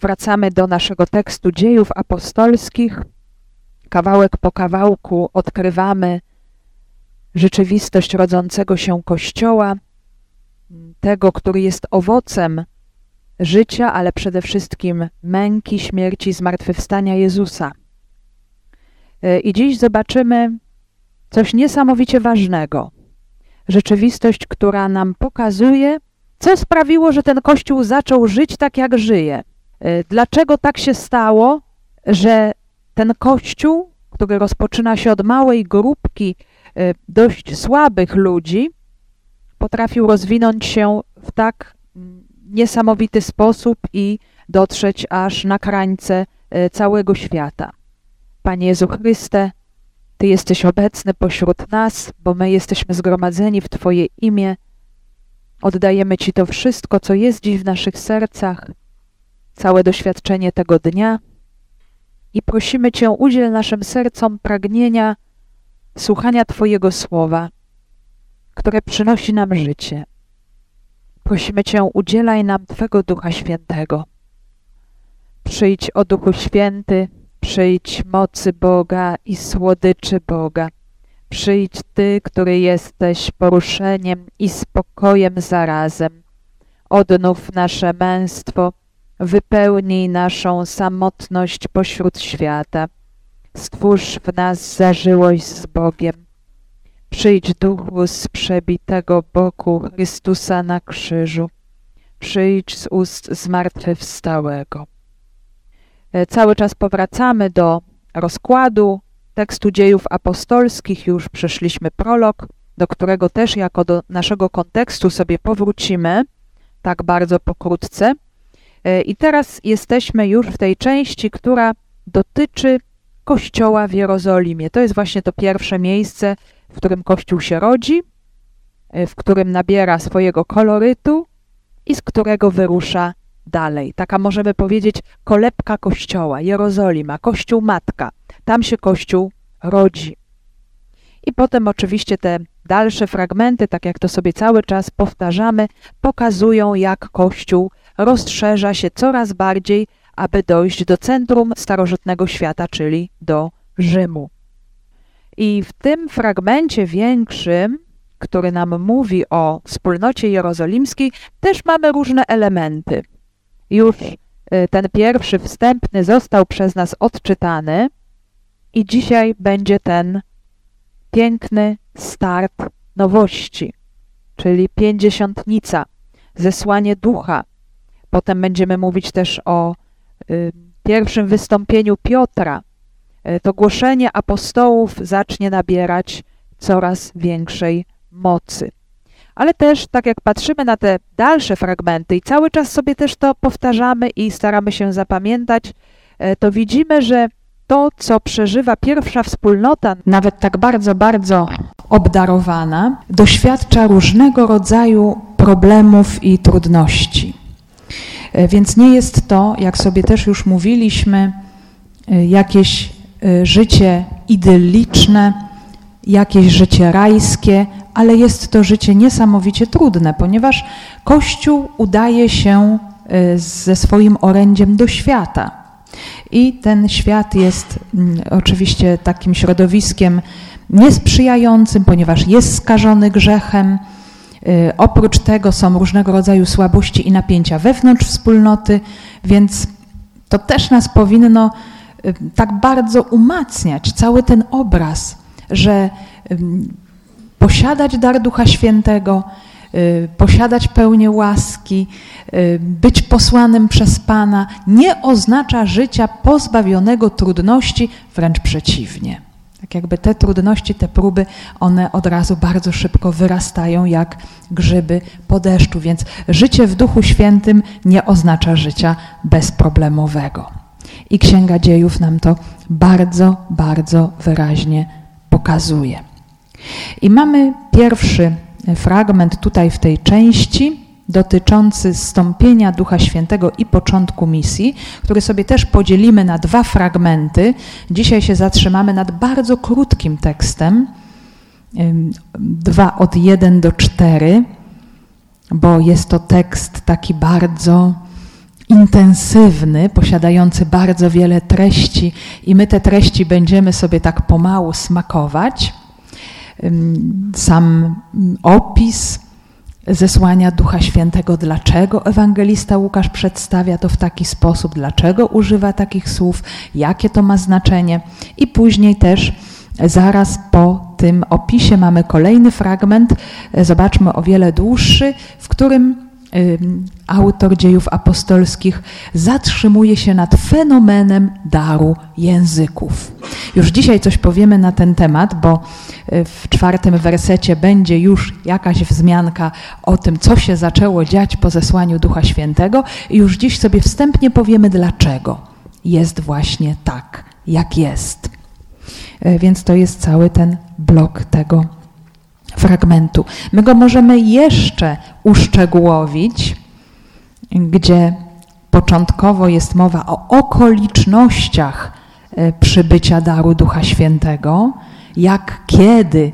powracamy do naszego tekstu dziejów apostolskich. Kawałek po kawałku odkrywamy rzeczywistość rodzącego się Kościoła, tego, który jest owocem życia, ale przede wszystkim męki, śmierci, zmartwychwstania Jezusa. E, I dziś zobaczymy coś niesamowicie ważnego. Rzeczywistość, która nam pokazuje, co sprawiło, że ten Kościół zaczął żyć tak, jak żyje. E, dlaczego tak się stało, że ten Kościół, który rozpoczyna się od małej grupki e, dość słabych ludzi, potrafił rozwinąć się w tak niesamowity sposób i dotrzeć aż na krańce e, całego świata. Panie Jezu Chryste, Ty jesteś obecny pośród nas, bo my jesteśmy zgromadzeni w Twoje imię. Oddajemy Ci to wszystko, co jest dziś w naszych sercach, całe doświadczenie tego dnia i prosimy Cię, udziel naszym sercom pragnienia słuchania Twojego słowa, które przynosi nam życie. Prosimy Cię, udzielaj nam Twego Ducha Świętego. Przyjdź o Duchu Święty, przyjdź mocy Boga i słodyczy Boga. Przyjdź Ty, który jesteś poruszeniem i spokojem zarazem. Odnów nasze męstwo, wypełnij naszą samotność pośród świata. Stwórz w nas zażyłość z Bogiem Przyjdź duchu z przebitego boku Chrystusa na krzyżu. Przyjdź z ust zmartwychwstałego. E, cały czas powracamy do rozkładu tekstu dziejów apostolskich. Już przeszliśmy prolog, do którego też jako do naszego kontekstu sobie powrócimy, tak bardzo pokrótce. E, I teraz jesteśmy już w tej części, która dotyczy Kościoła w Jerozolimie. To jest właśnie to pierwsze miejsce, w którym Kościół się rodzi, e, w którym nabiera swojego kolorytu i z którego wyrusza dalej. Taka możemy powiedzieć kolebka Kościoła, Jerozolima, Kościół Matka. Tam się Kościół rodzi. I potem oczywiście te dalsze fragmenty, tak jak to sobie cały czas powtarzamy, pokazują, jak Kościół rozszerza się coraz bardziej, aby dojść do centrum starożytnego świata, czyli do Rzymu. I w tym fragmencie większym, który nam mówi o wspólnocie jerozolimskiej, też mamy różne elementy. Już y, ten pierwszy wstępny został przez nas odczytany i dzisiaj będzie ten piękny start nowości, czyli pięćdziesiątnica, zesłanie ducha. Potem będziemy mówić też o y, pierwszym wystąpieniu Piotra, E, to głoszenie apostołów zacznie nabierać coraz większej mocy. Ale też, tak jak patrzymy na te dalsze fragmenty i cały czas sobie też to powtarzamy i staramy się zapamiętać, e, to widzimy, że to, co przeżywa pierwsza wspólnota, nawet tak bardzo, bardzo obdarowana, doświadcza różnego rodzaju problemów i trudności. E, więc nie jest to, jak sobie też już mówiliśmy, jakieś Y, życie idylliczne, jakieś życie rajskie, ale jest to życie niesamowicie trudne, ponieważ Kościół udaje się ze swoim orędziem do świata. I ten świat jest mm, oczywiście takim środowiskiem niesprzyjającym, ponieważ jest skażony grzechem. Y, oprócz tego są różnego rodzaju słabości i napięcia wewnątrz wspólnoty, więc to też nas powinno Y, tak bardzo umacniać cały ten obraz, że posiadać dar Ducha Świętego, y, posiadać pełnię łaski, być posłanym przez Pana, nie oznacza życia pozbawionego trudności, wręcz przeciwnie. Tak jakby te trudności, te próby, one od razu bardzo szybko wyrastają jak grzyby po deszczu, więc życie w Duchu Świętym nie oznacza życia bezproblemowego. I Księga Dziejów nam to bardzo, bardzo wyraźnie pokazuje. I mamy pierwszy fragment tutaj w tej części dotyczący stąpienia Ducha Świętego i początku misji, który sobie też podzielimy na dwa fragmenty. Dzisiaj się zatrzymamy nad bardzo krótkim tekstem, dwa od 1 do 4, bo jest to tekst taki bardzo intensywny, posiadający bardzo wiele treści, i my te treści będziemy sobie tak pomału smakować. Sam opis zesłania Ducha Świętego, dlaczego ewangelista Łukasz przedstawia to w taki sposób, dlaczego używa takich słów, jakie to ma znaczenie, i później też zaraz po tym opisie mamy kolejny fragment, zobaczmy o wiele dłuższy, w którym autor dziejów apostolskich zatrzymuje się nad fenomenem daru języków. Już dzisiaj coś powiemy na ten temat, bo y, w czwartym wersecie będzie już jakaś wzmianka o tym, co się zaczęło dziać po zesłaniu Ducha Świętego i już dziś sobie wstępnie powiemy, dlaczego jest właśnie tak, jak jest. Y, więc to jest cały ten blok tego fragmentu. My go możemy jeszcze uszczegółowić, gdzie początkowo jest mowa o okolicznościach e, przybycia daru Ducha Świętego, jak, kiedy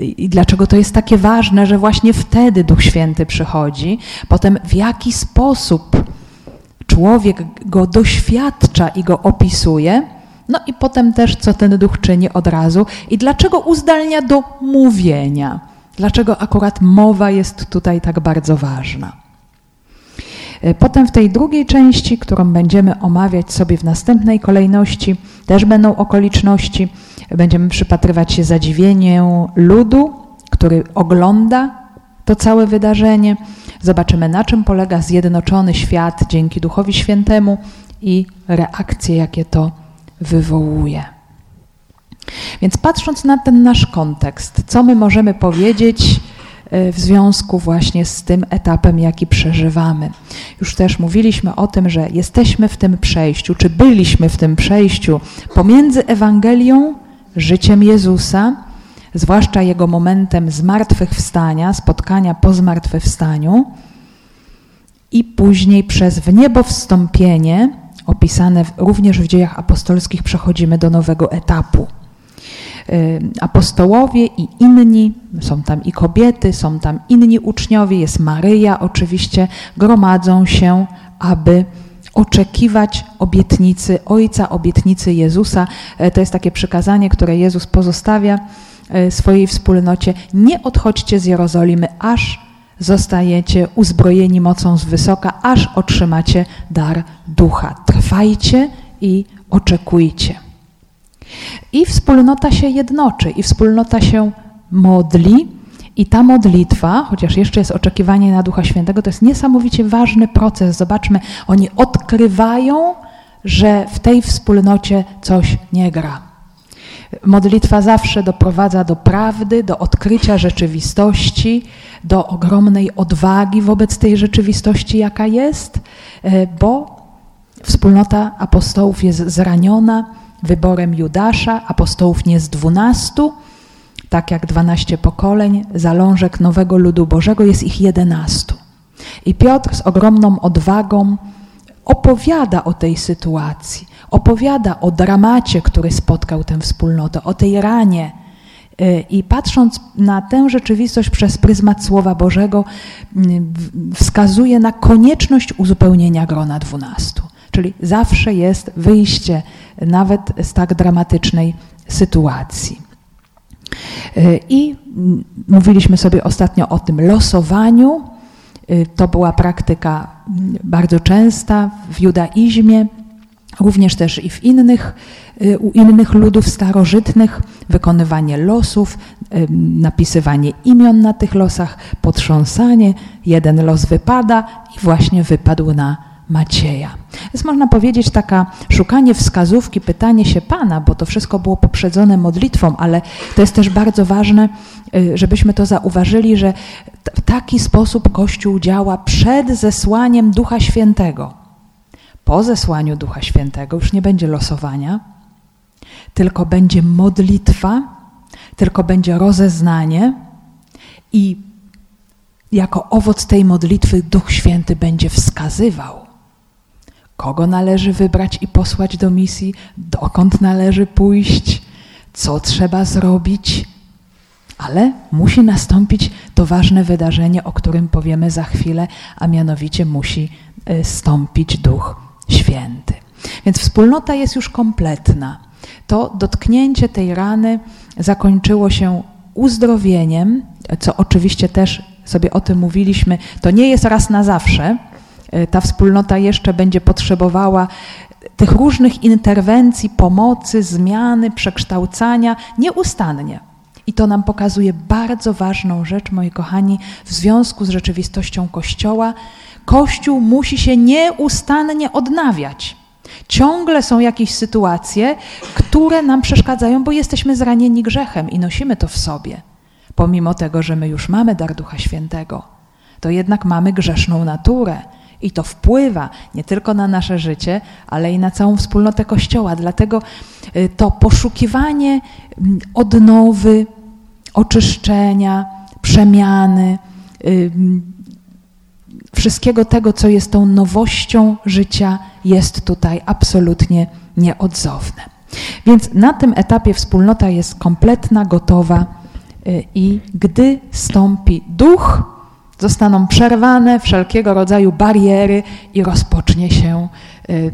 i dlaczego to jest takie ważne, że właśnie wtedy Duch Święty przychodzi, potem w jaki sposób człowiek go doświadcza i go opisuje, no i potem też, co ten duch czyni od razu i dlaczego uzdalnia do mówienia. Dlaczego akurat mowa jest tutaj tak bardzo ważna. E, potem w tej drugiej części, którą będziemy omawiać sobie w następnej kolejności, też będą okoliczności. Będziemy przypatrywać się zadziwieniu ludu, który ogląda to całe wydarzenie. Zobaczymy, na czym polega zjednoczony świat dzięki Duchowi Świętemu i reakcje, jakie to wywołuje. Więc patrząc na ten nasz kontekst, co my możemy powiedzieć e, w związku właśnie z tym etapem, jaki przeżywamy? Już też mówiliśmy o tym, że jesteśmy w tym przejściu, czy byliśmy w tym przejściu pomiędzy Ewangelią, życiem Jezusa, zwłaszcza jego momentem zmartwychwstania, spotkania po zmartwychwstaniu, i później przez w niebo wstąpienie, opisane również w dziejach apostolskich, przechodzimy do nowego etapu. Y, apostołowie i inni, są tam i kobiety, są tam inni uczniowie, jest Maryja oczywiście, gromadzą się, aby oczekiwać obietnicy Ojca, obietnicy Jezusa. E, to jest takie przykazanie, które Jezus pozostawia e, swojej wspólnocie. Nie odchodźcie z Jerozolimy, aż zostajecie uzbrojeni mocą z wysoka, aż otrzymacie dar ducha. Trwajcie i oczekujcie. I wspólnota się jednoczy, i wspólnota się modli, i ta modlitwa, chociaż jeszcze jest oczekiwanie na Ducha Świętego, to jest niesamowicie ważny proces. Zobaczmy, oni odkrywają, że w tej wspólnocie coś nie gra. Modlitwa zawsze doprowadza do prawdy, do odkrycia rzeczywistości, do ogromnej odwagi wobec tej rzeczywistości, jaka jest, e, bo wspólnota apostołów jest zraniona, wyborem Judasza, apostołów nie z dwunastu, tak jak dwanaście pokoleń, zalążek nowego ludu Bożego jest ich jedenastu. I Piotr z ogromną odwagą opowiada o tej sytuacji, opowiada o dramacie, który spotkał tę wspólnotę, o tej ranie. Y, I patrząc na tę rzeczywistość przez pryzmat Słowa Bożego, y, wskazuje na konieczność uzupełnienia grona dwunastu. Czyli zawsze jest wyjście nawet z tak dramatycznej sytuacji. Y, I mówiliśmy sobie ostatnio o tym losowaniu. To była praktyka bardzo częsta w judaizmie, również też i w innych, y, u innych ludów starożytnych, wykonywanie losów, napisywanie imion na tych losach, potrząsanie, jeden los wypada i właśnie wypadł na Macieja. Jest można powiedzieć taka szukanie wskazówki, pytanie się Pana, bo to wszystko było poprzedzone modlitwą, ale to jest też bardzo ważne, y, żebyśmy to zauważyli, że w taki sposób Kościół działa przed zesłaniem Ducha Świętego. Po zesłaniu Ducha Świętego już nie będzie losowania, tylko będzie modlitwa, tylko będzie rozeznanie i jako owoc tej modlitwy Duch Święty będzie wskazywał kogo należy wybrać i posłać do misji, dokąd należy pójść, co trzeba zrobić. Ale musi nastąpić to ważne wydarzenie, o którym powiemy za chwilę, a mianowicie musi y, stąpić Duch Święty. Więc wspólnota jest już kompletna. To dotknięcie tej rany zakończyło się uzdrowieniem, co oczywiście też sobie o tym mówiliśmy, to nie jest raz na zawsze. Y, ta wspólnota jeszcze będzie potrzebowała tych różnych interwencji, pomocy, zmiany, przekształcania nieustannie. I to nam pokazuje bardzo ważną rzecz, moi kochani, w związku z rzeczywistością Kościoła. Kościół musi się nieustannie odnawiać. Ciągle są jakieś sytuacje, które nam przeszkadzają, bo jesteśmy zranieni grzechem i nosimy to w sobie. Pomimo tego, że my już mamy dar Ducha Świętego, to jednak mamy grzeszną naturę. I to wpływa nie tylko na nasze życie, ale i na całą wspólnotę Kościoła. Dlatego y, to poszukiwanie mm, odnowy, oczyszczenia, przemiany, y, wszystkiego tego, co jest tą nowością życia, jest tutaj absolutnie nieodzowne. Więc na tym etapie wspólnota jest kompletna, gotowa y, i gdy stąpi duch, zostaną przerwane wszelkiego rodzaju bariery i rozpocznie się y,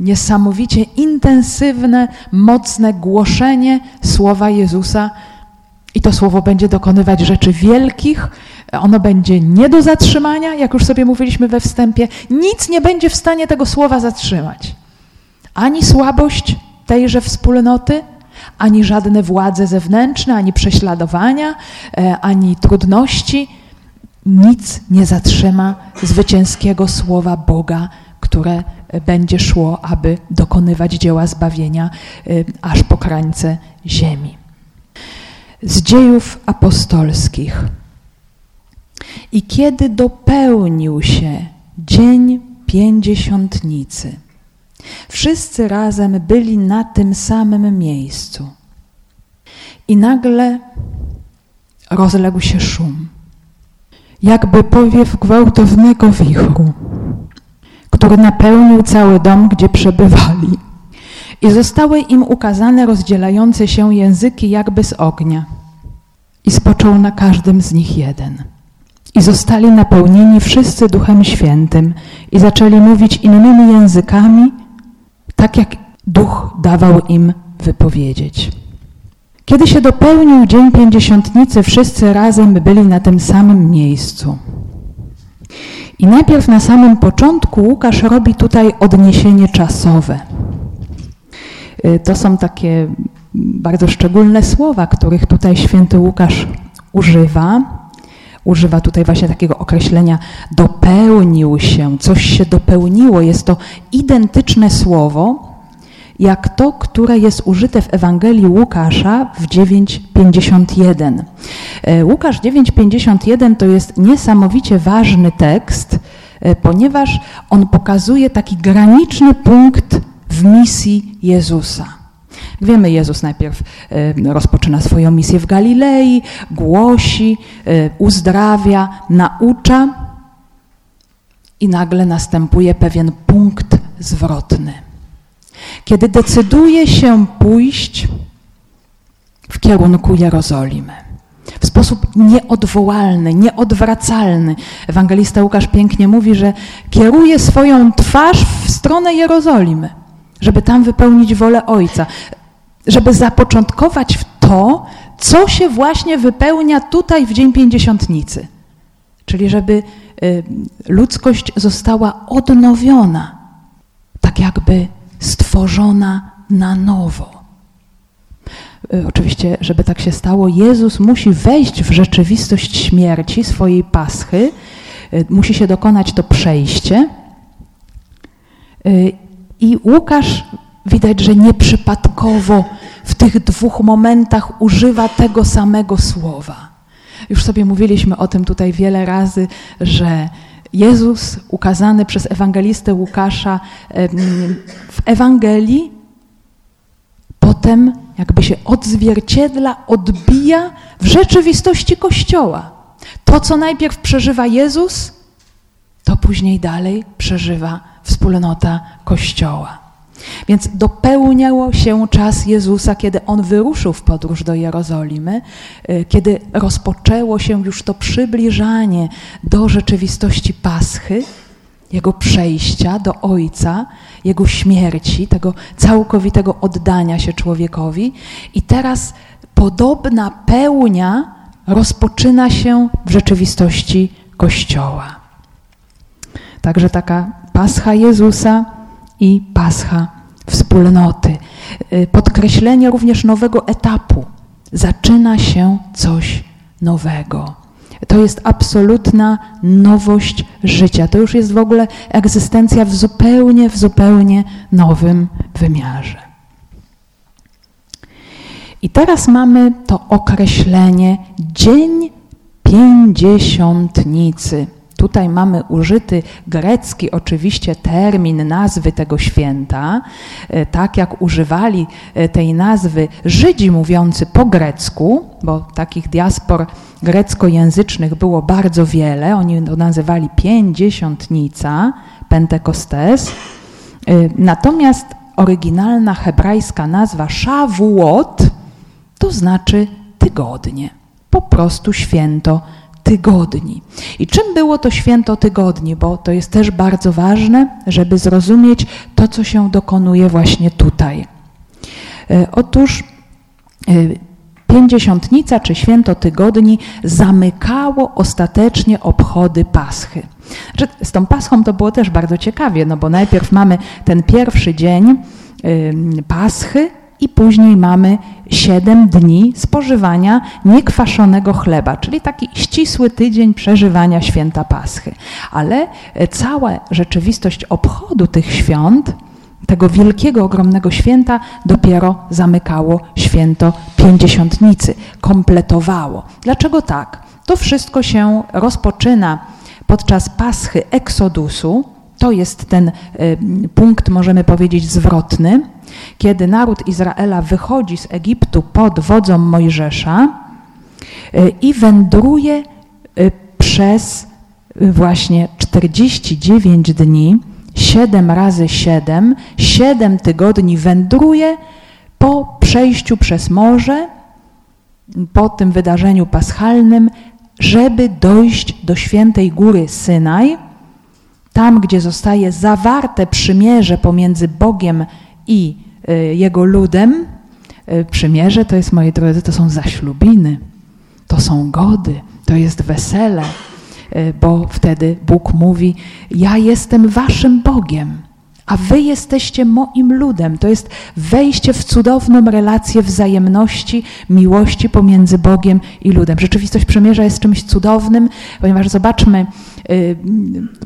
niesamowicie intensywne, mocne głoszenie słowa Jezusa. I to słowo będzie dokonywać rzeczy wielkich, ono będzie nie do zatrzymania, jak już sobie mówiliśmy we wstępie. Nic nie będzie w stanie tego słowa zatrzymać. Ani słabość tejże wspólnoty, ani żadne władze zewnętrzne, ani prześladowania, e, ani trudności. Nic nie zatrzyma zwycięskiego słowa Boga, które będzie szło, aby dokonywać dzieła zbawienia e, aż po krańce ziemi. Z dziejów apostolskich. I kiedy dopełnił się dzień pięćdziesiątnicy, wszyscy razem byli na tym samym miejscu. I nagle rozległ się szum, jakby powiew gwałtownego wichru, który napełnił cały dom, gdzie przebywali. I zostały im ukazane rozdzielające się języki jakby z ognia. I spoczął na każdym z nich jeden. I zostali napełnieni wszyscy Duchem Świętym i zaczęli mówić innymi językami, tak jak Duch dawał im wypowiedzieć. Kiedy się dopełnił Dzień Pięćdziesiątnicy, wszyscy razem byli na tym samym miejscu. I najpierw na samym początku Łukasz robi tutaj odniesienie czasowe. Y, to są takie bardzo szczególne słowa, których tutaj święty Łukasz używa używa tutaj właśnie takiego określenia dopełnił się, coś się dopełniło. Jest to identyczne słowo, jak to, które jest użyte w Ewangelii Łukasza w 9:51. E, Łukasz 9:51 to jest niesamowicie ważny tekst, e, ponieważ on pokazuje taki graniczny punkt w misji Jezusa. Wiemy, Jezus najpierw e, rozpoczyna swoją misję w Galilei, głosi, e, uzdrawia, naucza i nagle następuje pewien punkt zwrotny. Kiedy decyduje się pójść w kierunku Jerozolimy w sposób nieodwołalny, nieodwracalny. Ewangelista Łukasz pięknie mówi, że kieruje swoją twarz w stronę Jerozolimy, żeby tam wypełnić wolę Ojca żeby zapoczątkować w to, co się właśnie wypełnia tutaj w Dzień Pięćdziesiątnicy. Czyli żeby y, ludzkość została odnowiona, tak jakby stworzona na nowo. Y, oczywiście, żeby tak się stało, Jezus musi wejść w rzeczywistość śmierci swojej paschy, y, musi się dokonać to przejście. I Łukasz widać, że nieprzypadkowo w tych dwóch momentach używa tego samego słowa. Już sobie mówiliśmy o tym tutaj wiele razy, że Jezus ukazany przez ewangelistę Łukasza w Ewangelii potem jakby się odzwierciedla, odbija w rzeczywistości Kościoła. To, co najpierw przeżywa Jezus, to później dalej przeżywa wspólnota Kościoła. Więc dopełniał się czas Jezusa, kiedy On wyruszył w podróż do Jerozolimy, y, kiedy rozpoczęło się już to przybliżanie do rzeczywistości Paschy Jego przejścia do Ojca, Jego śmierci, tego całkowitego oddania się człowiekowi. I teraz podobna pełnia rozpoczyna się w rzeczywistości Kościoła. Także taka pascha Jezusa i pascha wspólnoty. Y, podkreślenie również nowego etapu. Zaczyna się coś nowego. To jest absolutna nowość życia. To już jest w ogóle egzystencja w zupełnie, w zupełnie nowym wymiarze. I teraz mamy to określenie dzień pięćdziesiątnicy. Tutaj mamy użyty grecki oczywiście termin nazwy tego święta, e, tak jak używali e, tej nazwy Żydzi mówiący po grecku, bo takich diaspor greckojęzycznych było bardzo wiele, oni to nazywali pięćdziesiątnica, Pentekostes. E, natomiast oryginalna hebrajska nazwa Shavuot to znaczy tygodnie, po prostu święto tygodni. I czym było to święto tygodni? Bo to jest też bardzo ważne, żeby zrozumieć to, co się dokonuje właśnie tutaj. E, otóż e, Pięćdziesiątnica czy święto tygodni zamykało ostatecznie obchody Paschy. Z tą Paschą to było też bardzo ciekawie, no bo najpierw mamy ten pierwszy dzień Paschy, i później mamy siedem dni spożywania niekwaszonego chleba, czyli taki ścisły tydzień przeżywania święta Paschy. Ale e, cała rzeczywistość obchodu tych świąt, tego wielkiego, ogromnego święta, dopiero zamykało święto Pięćdziesiątnicy, kompletowało. Dlaczego tak? To wszystko się rozpoczyna podczas Paschy Eksodusu. To jest ten y, punkt, możemy powiedzieć, zwrotny. Kiedy naród Izraela wychodzi z Egiptu pod wodzą Mojżesza e, i wędruje e, przez właśnie 49 dni, 7 razy 7, 7 tygodni wędruje po przejściu przez morze, po tym wydarzeniu paschalnym, żeby dojść do świętej góry Synaj, tam gdzie zostaje zawarte przymierze pomiędzy Bogiem i y, jego ludem, y, przymierze to jest, moi drodzy, to są zaślubiny, to są gody, to jest wesele, y, bo wtedy Bóg mówi: Ja jestem waszym Bogiem, a wy jesteście moim ludem. To jest wejście w cudowną relację wzajemności, miłości pomiędzy Bogiem i ludem. Rzeczywistość przymierza jest czymś cudownym, ponieważ zobaczmy,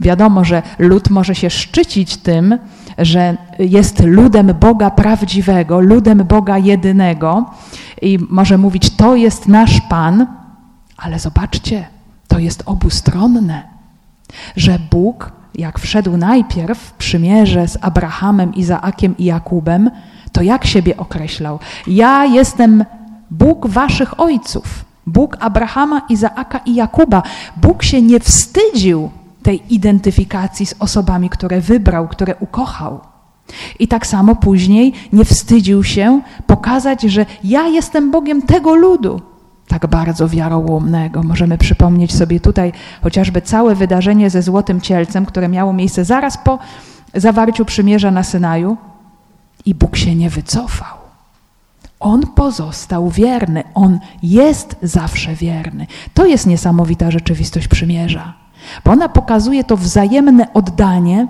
wiadomo, że lud może się szczycić tym, że jest ludem Boga prawdziwego, ludem Boga jedynego i może mówić, to jest nasz Pan, ale zobaczcie, to jest obustronne, że Bóg, jak wszedł najpierw w przymierze z Abrahamem, Izaakiem i Jakubem, to jak siebie określał? Ja jestem Bóg waszych ojców, Bóg Abrahama, Izaaka i Jakuba. Bóg się nie wstydził tej identyfikacji z osobami, które wybrał, które ukochał. I tak samo później nie wstydził się pokazać, że ja jestem Bogiem tego ludu, tak bardzo wiarołomnego. Możemy przypomnieć sobie tutaj chociażby całe wydarzenie ze Złotym Cielcem, które miało miejsce zaraz po zawarciu przymierza na Synaju i Bóg się nie wycofał. On pozostał wierny, on jest zawsze wierny. To jest niesamowita rzeczywistość przymierza. Bo ona pokazuje to wzajemne oddanie,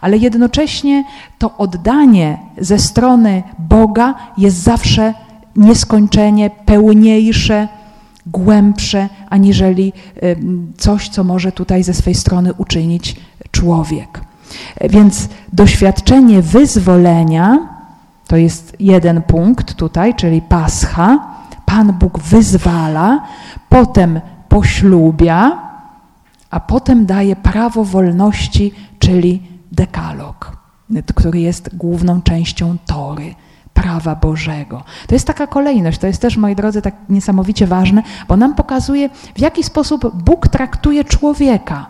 ale jednocześnie to oddanie ze strony Boga jest zawsze nieskończenie pełniejsze, głębsze, aniżeli coś, co może tutaj ze swej strony uczynić człowiek. Więc doświadczenie wyzwolenia to jest jeden punkt tutaj, czyli pascha. Pan Bóg wyzwala, potem poślubia, a potem daje prawo wolności, czyli dekalog, który jest główną częścią Tory prawa Bożego. To jest taka kolejność, to jest też, moi drodzy, tak niesamowicie ważne, bo nam pokazuje, w jaki sposób Bóg traktuje człowieka.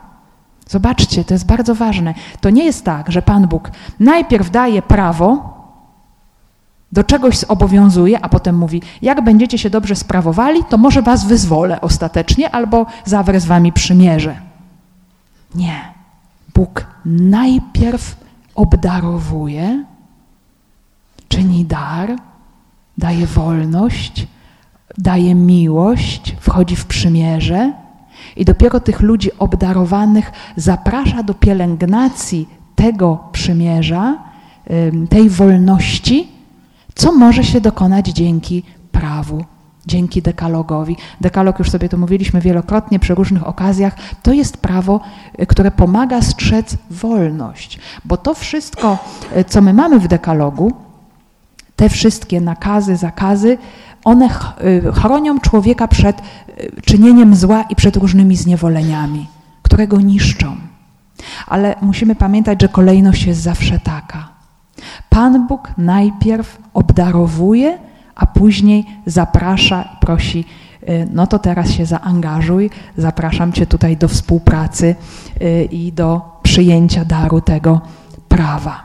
Zobaczcie, to jest bardzo ważne. To nie jest tak, że Pan Bóg najpierw daje prawo, do czegoś zobowiązuje, a potem mówi, jak będziecie się dobrze sprawowali, to może was wyzwolę ostatecznie albo zawrę z wami przymierze. Nie. Bóg najpierw obdarowuje, czyni dar, daje wolność, daje miłość, wchodzi w przymierze i dopiero tych ludzi obdarowanych zaprasza do pielęgnacji tego przymierza, tej wolności, co może się dokonać dzięki prawu, dzięki dekalogowi. Dekalog, już sobie to mówiliśmy wielokrotnie przy różnych okazjach, to jest prawo, y, które pomaga strzec wolność, bo to wszystko, y, co my mamy w dekalogu, te wszystkie nakazy, zakazy, one y, chronią człowieka przed czynieniem zła i przed różnymi zniewoleniami, które go niszczą. Ale musimy pamiętać, że kolejność jest zawsze taka. Pan Bóg najpierw obdarowuje, a później zaprasza, prosi, y, no to teraz się zaangażuj, zapraszam Cię tutaj do współpracy y, i do przyjęcia daru tego prawa,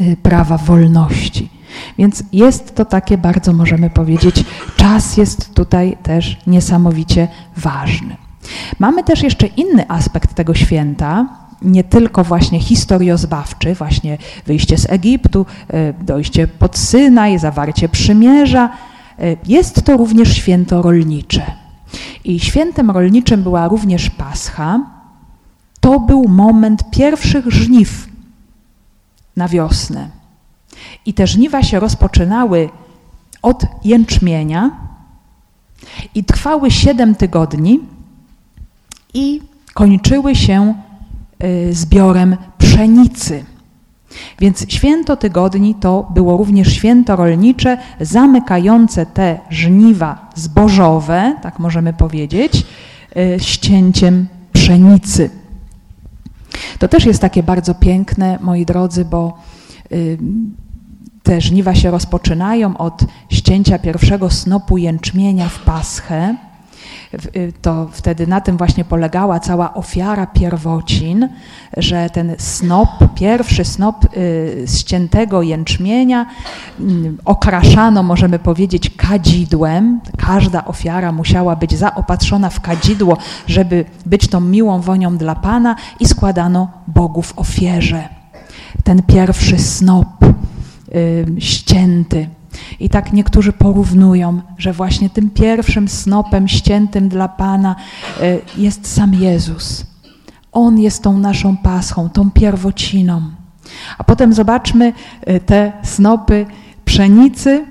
y, prawa wolności. Więc jest to takie bardzo, możemy powiedzieć, czas jest tutaj też niesamowicie ważny. Mamy też jeszcze inny aspekt tego święta, nie tylko właśnie historiozbawczy, właśnie wyjście z Egiptu, e, dojście pod Synaj, zawarcie przymierza, e, jest to również święto rolnicze. I świętem rolniczym była również Pascha. To był moment pierwszych żniw na wiosnę. I te żniwa się rozpoczynały od jęczmienia i trwały siedem tygodni i kończyły się Y, zbiorem pszenicy. Więc święto tygodni to było również święto rolnicze, zamykające te żniwa zbożowe, tak możemy powiedzieć, y, ścięciem pszenicy. To też jest takie bardzo piękne, moi drodzy, bo y, te żniwa się rozpoczynają od ścięcia pierwszego snopu jęczmienia w Paschę. Y, to wtedy na tym właśnie polegała cała ofiara pierwocin, że ten snop, pierwszy snop y, ściętego jęczmienia mm, okraszano, możemy powiedzieć, kadzidłem. Każda ofiara musiała być zaopatrzona w kadzidło, żeby być tą miłą wonią dla Pana i składano Bogu w ofierze. Ten pierwszy snop ścięty. I tak niektórzy porównują, że właśnie tym pierwszym snopem ściętym dla Pana e, jest sam Jezus. On jest tą naszą paschą, tą pierwociną. A potem zobaczmy e, te snopy pszenicy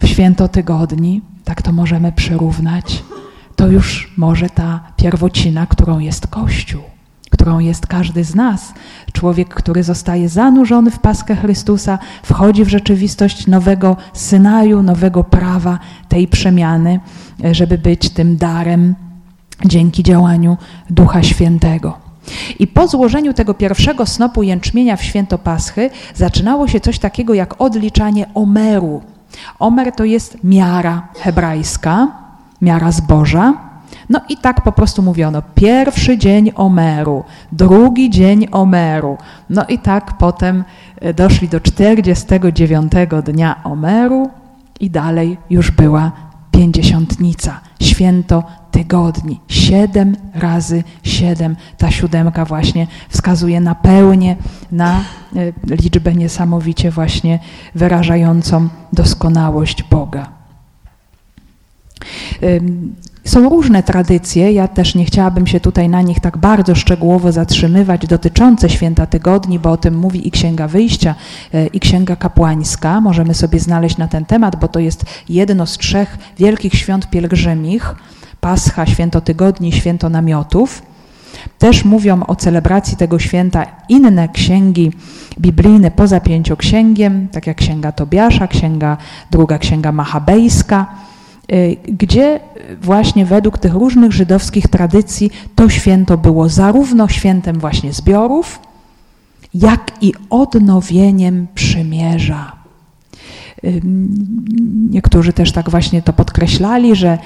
w święto tygodni. Tak to możemy przyrównać. To już może ta pierwocina, którą jest Kościół którą jest każdy z nas. Człowiek, który zostaje zanurzony w paskę Chrystusa, wchodzi w rzeczywistość nowego Synaju, nowego prawa, tej przemiany, żeby być tym darem dzięki działaniu Ducha Świętego. I po złożeniu tego pierwszego snopu jęczmienia w święto Paschy zaczynało się coś takiego jak odliczanie Omeru. Omer to jest miara hebrajska, miara zboża, no i tak po prostu mówiono, pierwszy dzień Omeru, drugi dzień Omeru. No i tak potem e, doszli do 49 dnia Omeru i dalej już była pięćdziesiątnica, święto tygodni. Siedem razy siedem. Ta siódemka właśnie wskazuje na pełnię, na e, liczbę niesamowicie właśnie wyrażającą doskonałość Boga. Są różne tradycje, ja też nie chciałabym się tutaj na nich tak bardzo szczegółowo zatrzymywać, dotyczące święta tygodni, bo o tym mówi i Księga Wyjścia, e, i Księga Kapłańska. Możemy sobie znaleźć na ten temat, bo to jest jedno z trzech wielkich świąt pielgrzymich: Pascha, Święto Tygodni, Święto Namiotów. Też mówią o celebracji tego święta inne księgi biblijne poza pięcioksięgiem, tak jak Księga Tobiasza, księga, druga Księga Machabejska gdzie właśnie według tych różnych żydowskich tradycji to święto było zarówno świętem właśnie zbiorów, jak i odnowieniem przymierza. Y, niektórzy też tak właśnie to podkreślali, że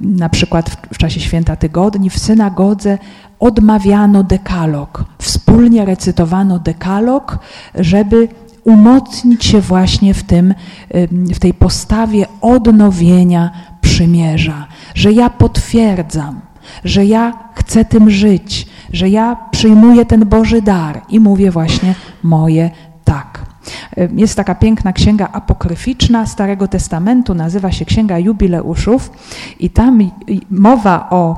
na przykład w, czasie święta tygodni w synagodze odmawiano dekalog, wspólnie recytowano dekalog, żeby umocnić się właśnie w, tym, w tej postawie odnowienia przymierza, że ja potwierdzam, że ja chcę tym żyć, że ja przyjmuję ten Boży dar i mówię właśnie moje tak. Jest taka piękna księga apokryficzna Starego Testamentu, nazywa się Księga Jubileuszów i tam mowa o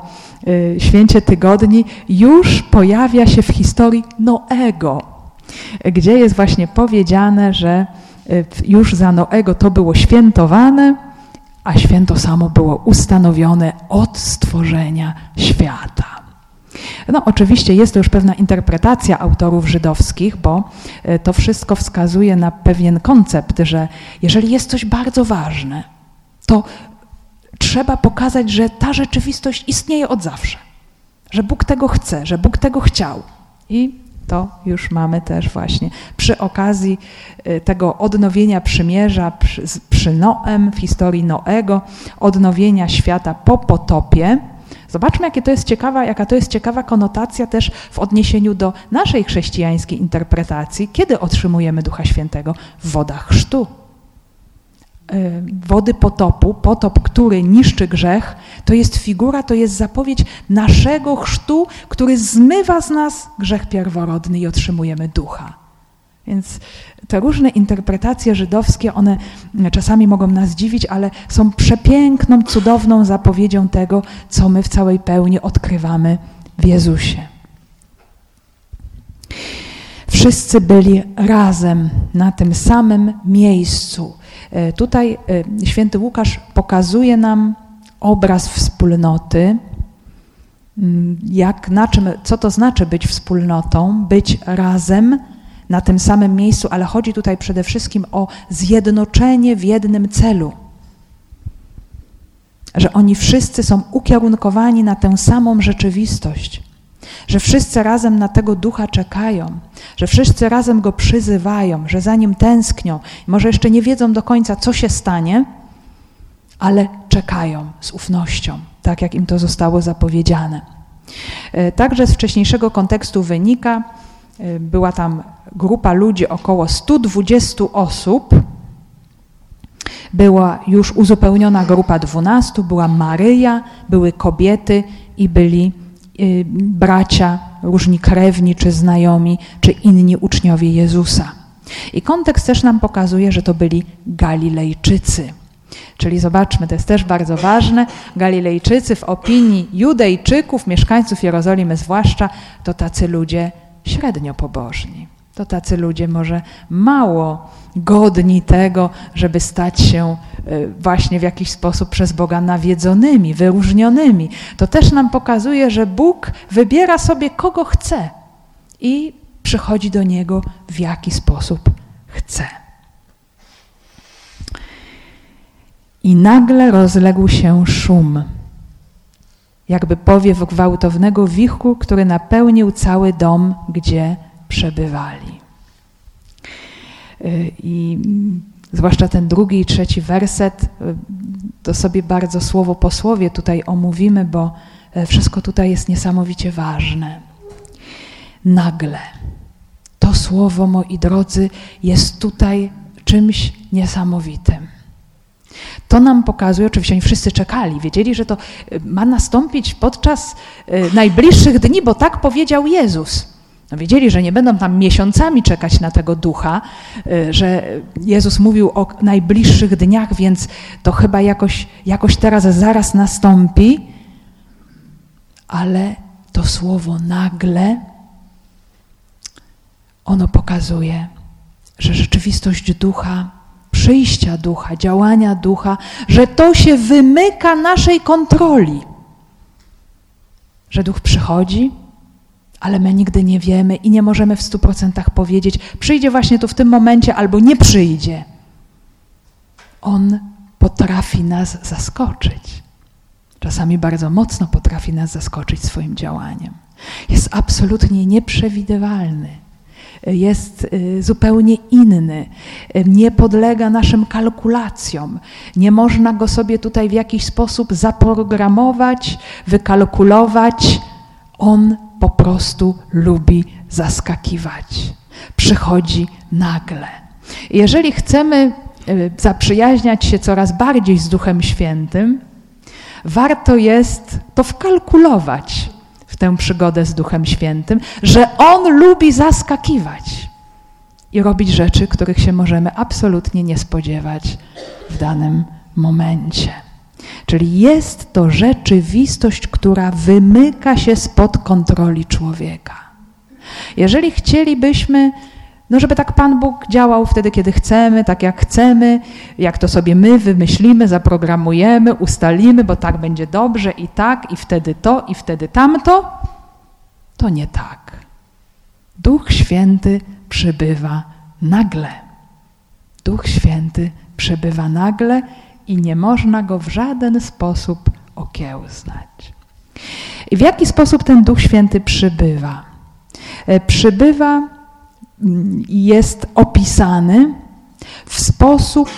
y, święcie tygodni już pojawia się w historii Noego, gdzie jest właśnie powiedziane, że y, już za Noego to było świętowane, a święto samo było ustanowione od stworzenia świata. No, oczywiście jest to już pewna interpretacja autorów żydowskich, bo e, to wszystko wskazuje na pewien koncept, że jeżeli jest coś bardzo ważne, to trzeba pokazać, że ta rzeczywistość istnieje od zawsze, że Bóg tego chce, że Bóg tego chciał. I to już mamy też właśnie przy okazji e, tego odnowienia przymierza przy, przy Noem, w historii Noego, odnowienia świata po potopie, Zobaczmy, jakie to jest ciekawa, jaka to jest ciekawa konotacja też w odniesieniu do naszej chrześcijańskiej interpretacji, kiedy otrzymujemy Ducha Świętego w wodach chrztu. Y, wody potopu, potop, który niszczy grzech, to jest figura, to jest zapowiedź naszego chrztu, który zmywa z nas grzech pierworodny i otrzymujemy ducha. Więc te różne interpretacje żydowskie, one czasami mogą nas dziwić, ale są przepiękną, cudowną zapowiedzią tego, co my w całej pełni odkrywamy w Jezusie. Wszyscy byli razem na tym samym miejscu. E, tutaj e, święty Łukasz pokazuje nam obraz wspólnoty, mm, jak, na czym, co to znaczy być wspólnotą, być razem na tym samym miejscu, ale chodzi tutaj przede wszystkim o zjednoczenie w jednym celu. Że oni wszyscy są ukierunkowani na tę samą rzeczywistość, że wszyscy razem na tego ducha czekają, że wszyscy razem go przyzywają, że za nim tęsknią. Może jeszcze nie wiedzą do końca, co się stanie, ale czekają z ufnością, tak jak im to zostało zapowiedziane. E, także z wcześniejszego kontekstu wynika, e, była tam grupa ludzi, około 120 osób. Była już uzupełniona grupa 12, była Maryja, były kobiety i byli bracia, różni krewni, czy znajomi, czy inni uczniowie Jezusa. I kontekst też nam pokazuje, że to byli Galilejczycy. Czyli zobaczmy, to jest też bardzo ważne. Galilejczycy w opinii Judejczyków, mieszkańców Jerozolimy zwłaszcza, to tacy ludzie średnio pobożni to tacy ludzie może mało godni tego, żeby stać się e, właśnie w jakiś sposób przez Boga nawiedzonymi, wyróżnionymi. To też nam pokazuje, że Bóg wybiera sobie kogo chce i przychodzi do Niego w jaki sposób chce. I nagle rozległ się szum, jakby powiew gwałtownego wichru, który napełnił cały dom, gdzie przebywali. Y, I zwłaszcza ten drugi i trzeci werset, y, to sobie bardzo słowo po słowie tutaj omówimy, bo e, wszystko tutaj jest niesamowicie ważne. Nagle. To słowo, moi drodzy, jest tutaj czymś niesamowitym. To nam pokazuje, oczywiście oni wszyscy czekali, wiedzieli, że to y, ma nastąpić podczas najbliższych dni, bo tak powiedział Jezus. No wiedzieli, że nie będą tam miesiącami czekać na tego ducha, y, że Jezus mówił o najbliższych dniach, więc to chyba jakoś, jakoś teraz zaraz nastąpi, ale to słowo nagle, ono pokazuje, że rzeczywistość ducha, przyjścia ducha, działania ducha, że to się wymyka naszej kontroli. Że duch przychodzi, ale my nigdy nie wiemy i nie możemy w stu procentach powiedzieć, przyjdzie właśnie tu w tym momencie albo nie przyjdzie. On potrafi nas zaskoczyć. Czasami bardzo mocno potrafi nas zaskoczyć swoim działaniem. Jest absolutnie nieprzewidywalny. Jest y, zupełnie inny, nie podlega naszym kalkulacjom. Nie można go sobie tutaj w jakiś sposób zaprogramować, wykalkulować. On po prostu lubi zaskakiwać. Przychodzi nagle. Jeżeli chcemy e, zaprzyjaźniać się coraz bardziej z Duchem Świętym, warto jest to wkalkulować w tę przygodę z Duchem Świętym, że On lubi zaskakiwać i robić rzeczy, których się możemy absolutnie nie spodziewać w danym momencie. Czyli jest to rzeczywistość, która wymyka się spod kontroli człowieka. Jeżeli chcielibyśmy, no żeby tak Pan Bóg działał wtedy, kiedy chcemy, tak jak chcemy, jak to sobie my wymyślimy, zaprogramujemy, ustalimy, bo tak będzie dobrze i tak, i wtedy to, i wtedy tamto, to nie tak. Duch Święty przybywa nagle. Duch Święty przybywa nagle i nie można go w żaden sposób okiełznać. I w jaki sposób ten Duch Święty przybywa? E, przybywa mm, i jest opisany w sposób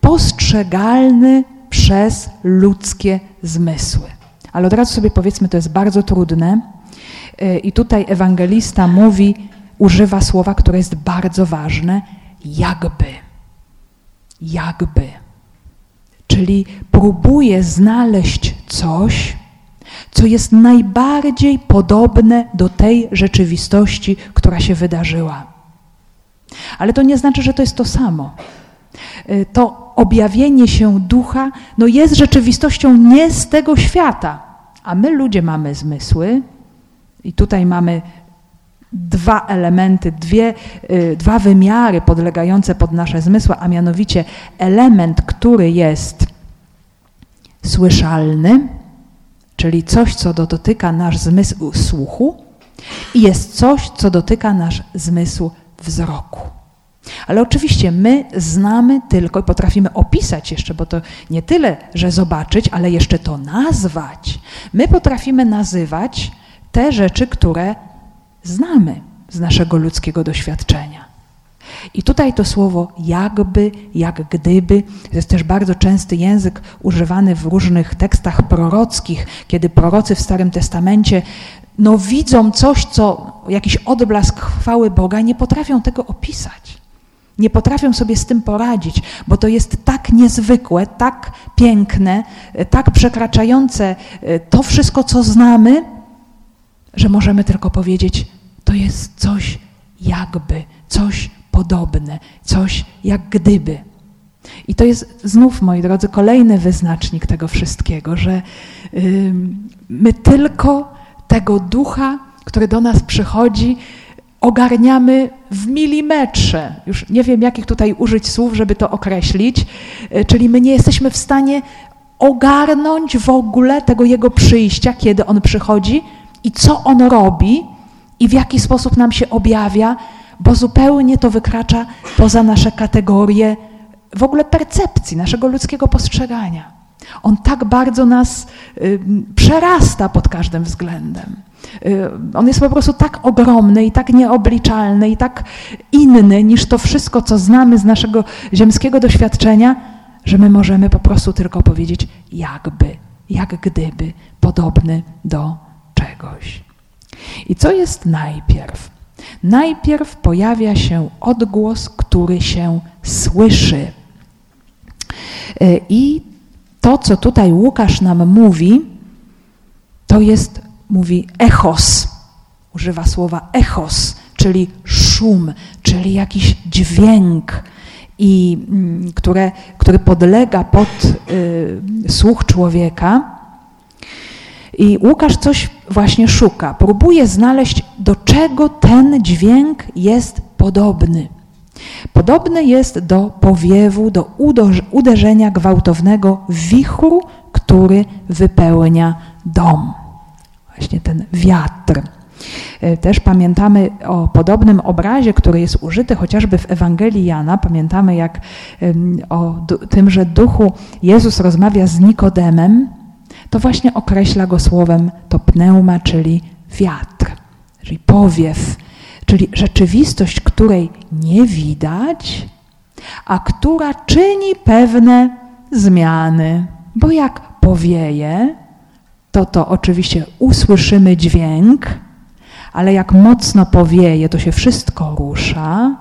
postrzegalny przez ludzkie zmysły. Ale od razu sobie powiedzmy, to jest bardzo trudne. E, I tutaj ewangelista mówi, używa słowa, które jest bardzo ważne, jakby. Jakby. Czyli próbuje znaleźć coś, co jest najbardziej podobne do tej rzeczywistości, która się wydarzyła. Ale to nie znaczy, że to jest to samo. Y, to objawienie się ducha no jest rzeczywistością nie z tego świata, a my ludzie mamy zmysły i tutaj mamy dwa elementy, dwie, y, dwa wymiary podlegające pod nasze zmysły, a mianowicie element, który jest słyszalny, czyli coś, co dotyka nasz zmysł słuchu, i jest coś, co dotyka nasz zmysł wzroku. Ale oczywiście my znamy tylko i potrafimy opisać jeszcze, bo to nie tyle, że zobaczyć, ale jeszcze to nazwać. My potrafimy nazywać te rzeczy, które znamy z naszego ludzkiego doświadczenia. I tutaj to słowo jakby, jak gdyby, jest też bardzo częsty język używany w różnych tekstach prorockich, kiedy prorocy w Starym Testamencie no, widzą coś, co jakiś odblask chwały Boga, nie potrafią tego opisać. Nie potrafią sobie z tym poradzić, bo to jest tak niezwykłe, tak piękne, tak przekraczające e, to wszystko, co znamy, że możemy tylko powiedzieć, to jest coś jakby, coś podobne, coś jak gdyby. I to jest znów, moi drodzy, kolejny wyznacznik tego wszystkiego, że my tylko tego ducha, który do nas przychodzi, ogarniamy w milimetrze. Już nie wiem, jakich tutaj użyć słów, żeby to określić. Yy, czyli my nie jesteśmy w stanie ogarnąć w ogóle tego jego przyjścia, kiedy on przychodzi i co on robi i w jaki sposób nam się objawia, bo zupełnie to wykracza poza nasze kategorie w ogóle percepcji, naszego ludzkiego postrzegania. On tak bardzo nas y, przerasta pod każdym względem. Y, on jest po prostu tak ogromny i tak nieobliczalny i tak inny niż to wszystko, co znamy z naszego ziemskiego doświadczenia, że my możemy po prostu tylko powiedzieć jakby, jak gdyby, podobny do czegoś. I co jest najpierw? Najpierw pojawia się odgłos, który się słyszy. E, I to, co tutaj Łukasz nam mówi, to jest, mówi echos. Używa słowa echos, czyli szum, czyli jakiś dźwięk, i, mm, które, który podlega pod y, słuch człowieka. I Łukasz coś właśnie szuka, próbuje znaleźć, do czego ten dźwięk jest podobny. Podobny jest do powiewu, do uderzenia gwałtownego wichru, który wypełnia dom. Właśnie ten wiatr. E, też pamiętamy o podobnym obrazie, który jest użyty chociażby w Ewangelii Jana. Pamiętamy jak o tym, że duchu Jezus rozmawia z Nikodemem to właśnie określa go słowem to pneuma, czyli wiatr, czyli powiew, czyli rzeczywistość, której nie widać, a która czyni pewne zmiany. Bo jak powieje, to to oczywiście usłyszymy dźwięk, ale jak mocno powieje, to się wszystko rusza,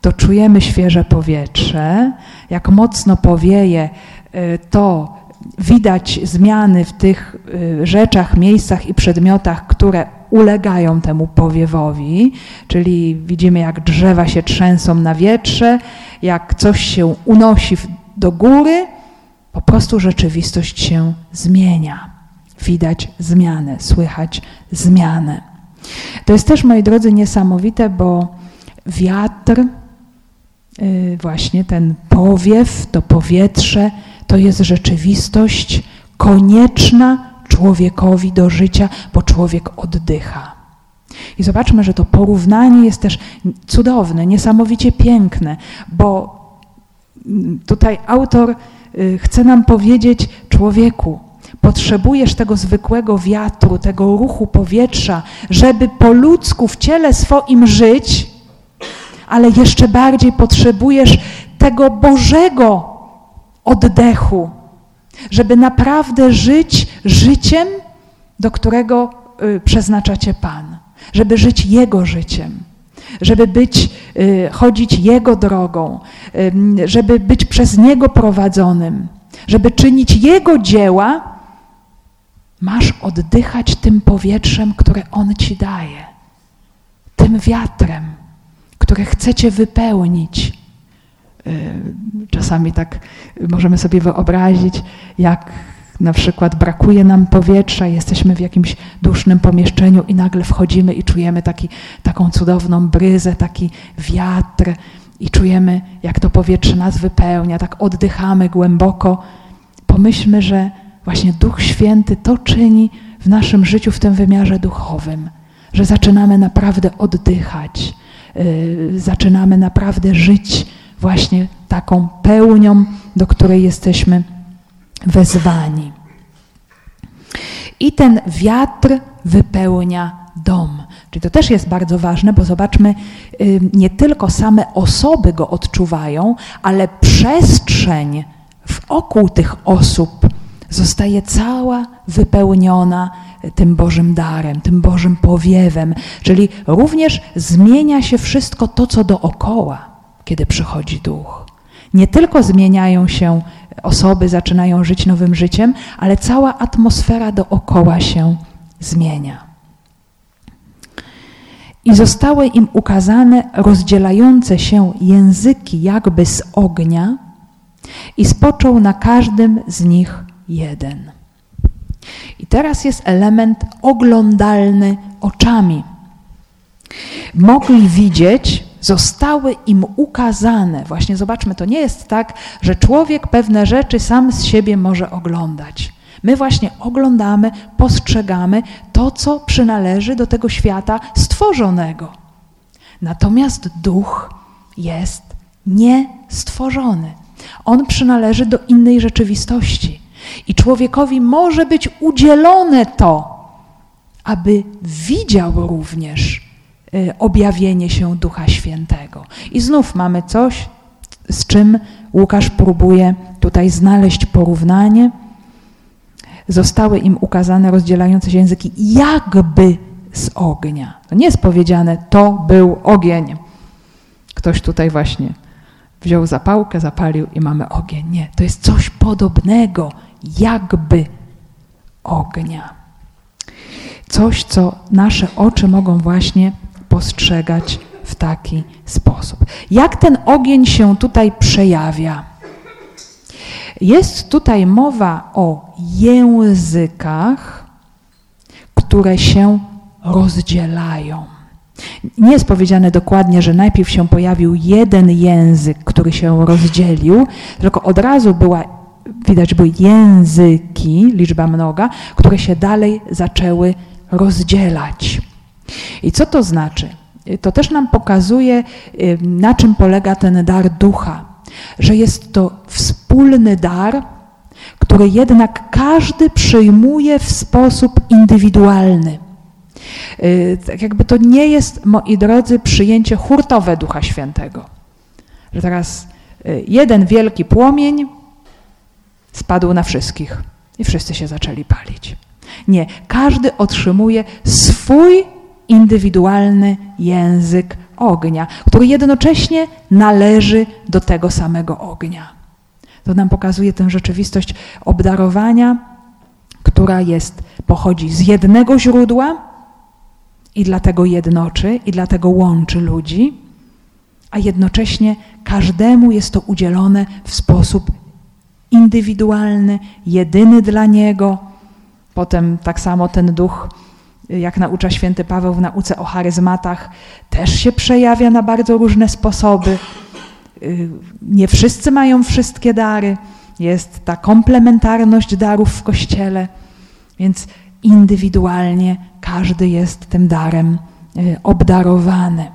to czujemy świeże powietrze. Jak mocno powieje, y, to widać zmiany w tych y, rzeczach, miejscach i przedmiotach, które ulegają temu powiewowi, czyli widzimy, jak drzewa się trzęsą na wietrze, jak coś się unosi do góry, po prostu rzeczywistość się zmienia. Widać zmianę, słychać zmianę. To jest też, moi drodzy, niesamowite, bo wiatr, y, właśnie ten powiew, to powietrze, to jest rzeczywistość konieczna człowiekowi do życia, bo człowiek oddycha. I zobaczmy, że to porównanie jest też cudowne, niesamowicie piękne, bo tutaj autor y, chce nam powiedzieć, człowieku, potrzebujesz tego zwykłego wiatru, tego ruchu powietrza, żeby po ludzku w ciele swoim żyć, ale jeszcze bardziej potrzebujesz tego Bożego oddechu, żeby naprawdę żyć życiem, do którego y, przeznacza Cię Pan, żeby żyć Jego życiem, żeby być, y, chodzić Jego drogą, żeby być przez Niego prowadzonym, żeby czynić Jego dzieła, masz oddychać tym powietrzem, które On Ci daje, tym wiatrem, które chce Cię wypełnić czasami tak możemy sobie wyobrazić, jak na przykład brakuje nam powietrza, jesteśmy w jakimś dusznym pomieszczeniu i nagle wchodzimy i czujemy taki, taką cudowną bryzę, taki wiatr i czujemy, jak to powietrze nas wypełnia, tak oddychamy głęboko. Pomyślmy, że właśnie Duch Święty to czyni w naszym życiu w tym wymiarze duchowym, że zaczynamy naprawdę oddychać, yy, zaczynamy naprawdę żyć właśnie taką pełnią, do której jesteśmy wezwani. I ten wiatr wypełnia dom. Czyli to też jest bardzo ważne, bo zobaczmy, nie tylko same osoby go odczuwają, ale przestrzeń wokół tych osób zostaje cała wypełniona tym Bożym darem, tym Bożym powiewem, czyli również zmienia się wszystko to, co dookoła kiedy przychodzi duch. Nie tylko zmieniają się osoby, zaczynają żyć nowym życiem, ale cała atmosfera dookoła się zmienia. I zostały im ukazane rozdzielające się języki jakby z ognia, i spoczął na każdym z nich jeden. I teraz jest element oglądalny oczami. Mogli widzieć zostały im ukazane. Właśnie zobaczmy, to nie jest tak, że człowiek pewne rzeczy sam z siebie może oglądać. My właśnie oglądamy, postrzegamy to, co przynależy do tego świata stworzonego. Natomiast duch jest niestworzony. On przynależy do innej rzeczywistości. I człowiekowi może być udzielone to, aby widział również objawienie się Ducha Świętego. I znów mamy coś, z czym Łukasz próbuje tutaj znaleźć porównanie. Zostały im ukazane rozdzielające się języki jakby z ognia. To nie jest powiedziane, to był ogień. Ktoś tutaj właśnie wziął zapałkę, zapalił i mamy ogień. Nie, to jest coś podobnego, jakby ognia. Coś, co nasze oczy mogą właśnie postrzegać w taki sposób. Jak ten ogień się tutaj przejawia? Jest tutaj mowa o językach, które się rozdzielają. Nie jest powiedziane dokładnie, że najpierw się pojawił jeden język, który się rozdzielił, tylko od razu była, widać były języki, liczba mnoga, które się dalej zaczęły rozdzielać. I co to znaczy? To też nam pokazuje, y, na czym polega ten dar ducha, że jest to wspólny dar, który jednak każdy przyjmuje w sposób indywidualny. Y, tak jakby to nie jest, moi drodzy, przyjęcie hurtowe Ducha Świętego. Że teraz y, jeden wielki płomień spadł na wszystkich i wszyscy się zaczęli palić. Nie, każdy otrzymuje swój indywidualny język ognia, który jednocześnie należy do tego samego ognia. To nam pokazuje tę rzeczywistość obdarowania, która jest, pochodzi z jednego źródła i dlatego jednoczy, i dlatego łączy ludzi, a jednocześnie każdemu jest to udzielone w sposób indywidualny, jedyny dla niego. Potem tak samo ten duch, jak naucza święty Paweł w nauce o charyzmatach, też się przejawia na bardzo różne sposoby. Y, nie wszyscy mają wszystkie dary. Jest ta komplementarność darów w Kościele, więc indywidualnie każdy jest tym darem y, obdarowany.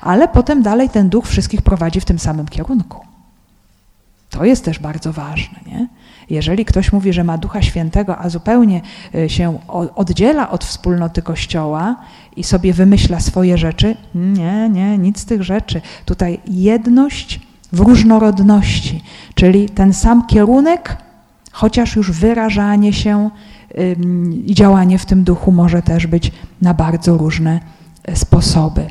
Ale potem dalej ten duch wszystkich prowadzi w tym samym kierunku. To jest też bardzo ważne. Nie? Jeżeli ktoś mówi, że ma Ducha Świętego, a zupełnie y, się oddziela od wspólnoty Kościoła i sobie wymyśla swoje rzeczy, nie, nie, nic z tych rzeczy. Tutaj jedność w różnorodności, czyli ten sam kierunek, chociaż już wyrażanie się i działanie w tym duchu może też być na bardzo różne e, sposoby.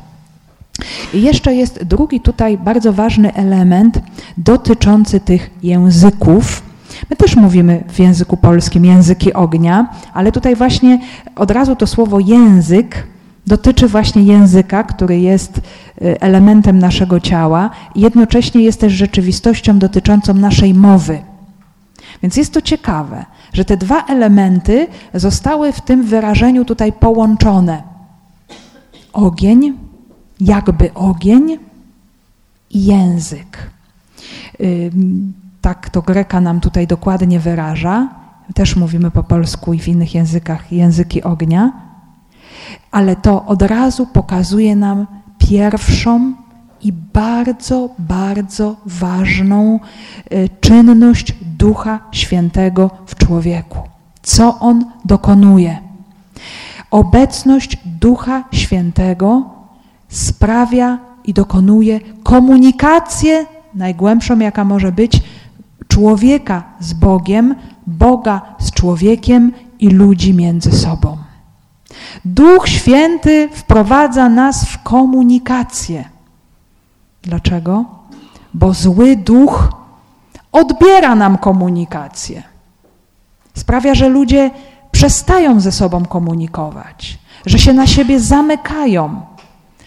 I jeszcze jest drugi tutaj bardzo ważny element dotyczący tych języków. My też mówimy w języku polskim języki ognia, ale tutaj właśnie od razu to słowo język dotyczy właśnie języka, który jest y, elementem naszego ciała i jednocześnie jest też rzeczywistością dotyczącą naszej mowy. Więc jest to ciekawe, że te dwa elementy zostały w tym wyrażeniu tutaj połączone. Ogień jakby ogień i język. Tak to Greka nam tutaj dokładnie wyraża. Też mówimy po polsku i w innych językach języki ognia, ale to od razu pokazuje nam pierwszą i bardzo, bardzo ważną y, czynność Ducha Świętego w człowieku. Co on dokonuje? Obecność Ducha Świętego sprawia i dokonuje komunikację najgłębszą, jaka może być, człowieka z Bogiem, Boga z człowiekiem i ludzi między sobą. Duch Święty wprowadza nas w komunikację. Dlaczego? Bo zły duch odbiera nam komunikację. Sprawia, że ludzie przestają ze sobą komunikować, że się na siebie zamykają,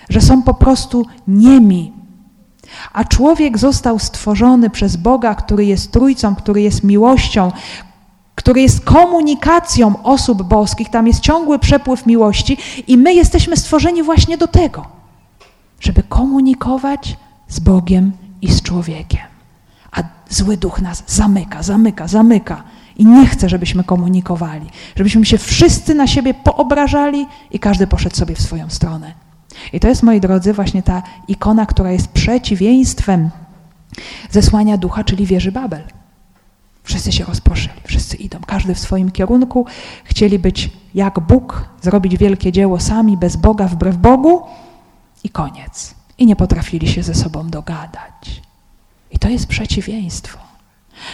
że są po prostu niemi. A człowiek został stworzony przez Boga, który jest trójcą, który jest miłością, który jest komunikacją osób boskich, tam jest ciągły przepływ miłości i my jesteśmy stworzeni właśnie do tego, żeby komunikować z Bogiem i z człowiekiem. A zły duch nas zamyka, zamyka, zamyka i nie chce, żebyśmy komunikowali, żebyśmy się wszyscy na siebie poobrażali i każdy poszedł sobie w swoją stronę. I to jest, moi drodzy, właśnie ta ikona, która jest przeciwieństwem zesłania ducha, czyli wieży Babel. Wszyscy się rozproszyli, wszyscy idą, każdy w swoim kierunku. Chcieli być jak Bóg, zrobić wielkie dzieło sami, bez Boga, wbrew Bogu i koniec. I nie potrafili się ze sobą dogadać. I to jest przeciwieństwo.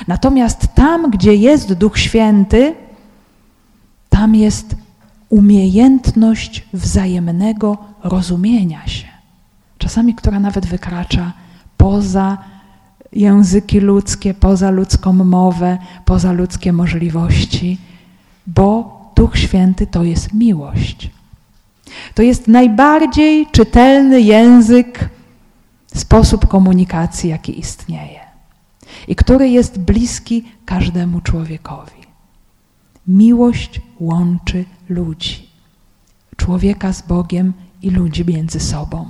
Natomiast tam, gdzie jest Duch Święty, tam jest umiejętność wzajemnego rozumienia się, czasami która nawet wykracza poza języki ludzkie, poza ludzką mowę, poza ludzkie możliwości, bo Duch Święty to jest miłość. To jest najbardziej czytelny język, sposób komunikacji, jaki istnieje i który jest bliski każdemu człowiekowi. Miłość łączy ludzi, człowieka z Bogiem i ludzi między sobą.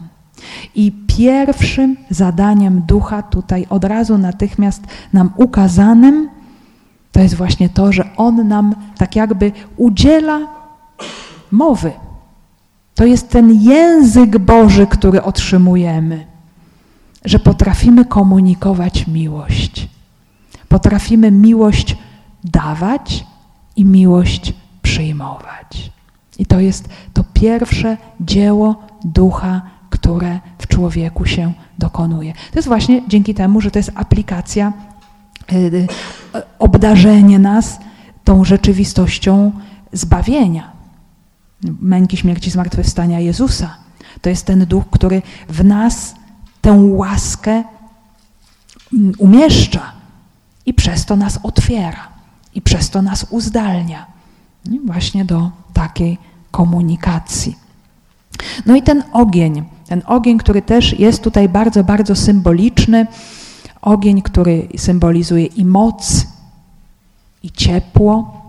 I pierwszym zadaniem ducha tutaj od razu natychmiast nam ukazanym to jest właśnie to, że on nam tak jakby udziela mowy. To jest ten język Boży, który otrzymujemy, że potrafimy komunikować miłość. Potrafimy miłość dawać i miłość przyjmować. I to jest to pierwsze dzieło ducha, które w człowieku się dokonuje. To jest właśnie dzięki temu, że to jest aplikacja, y, y, obdarzenie nas tą rzeczywistością zbawienia, męki, śmierci, zmartwychwstania Jezusa. To jest ten duch, który w nas tę łaskę mm, umieszcza i przez to nas otwiera i przez to nas uzdalnia właśnie do takiej komunikacji. No i ten ogień, ten ogień, który też jest tutaj bardzo, bardzo symboliczny, ogień, który symbolizuje i moc, i ciepło,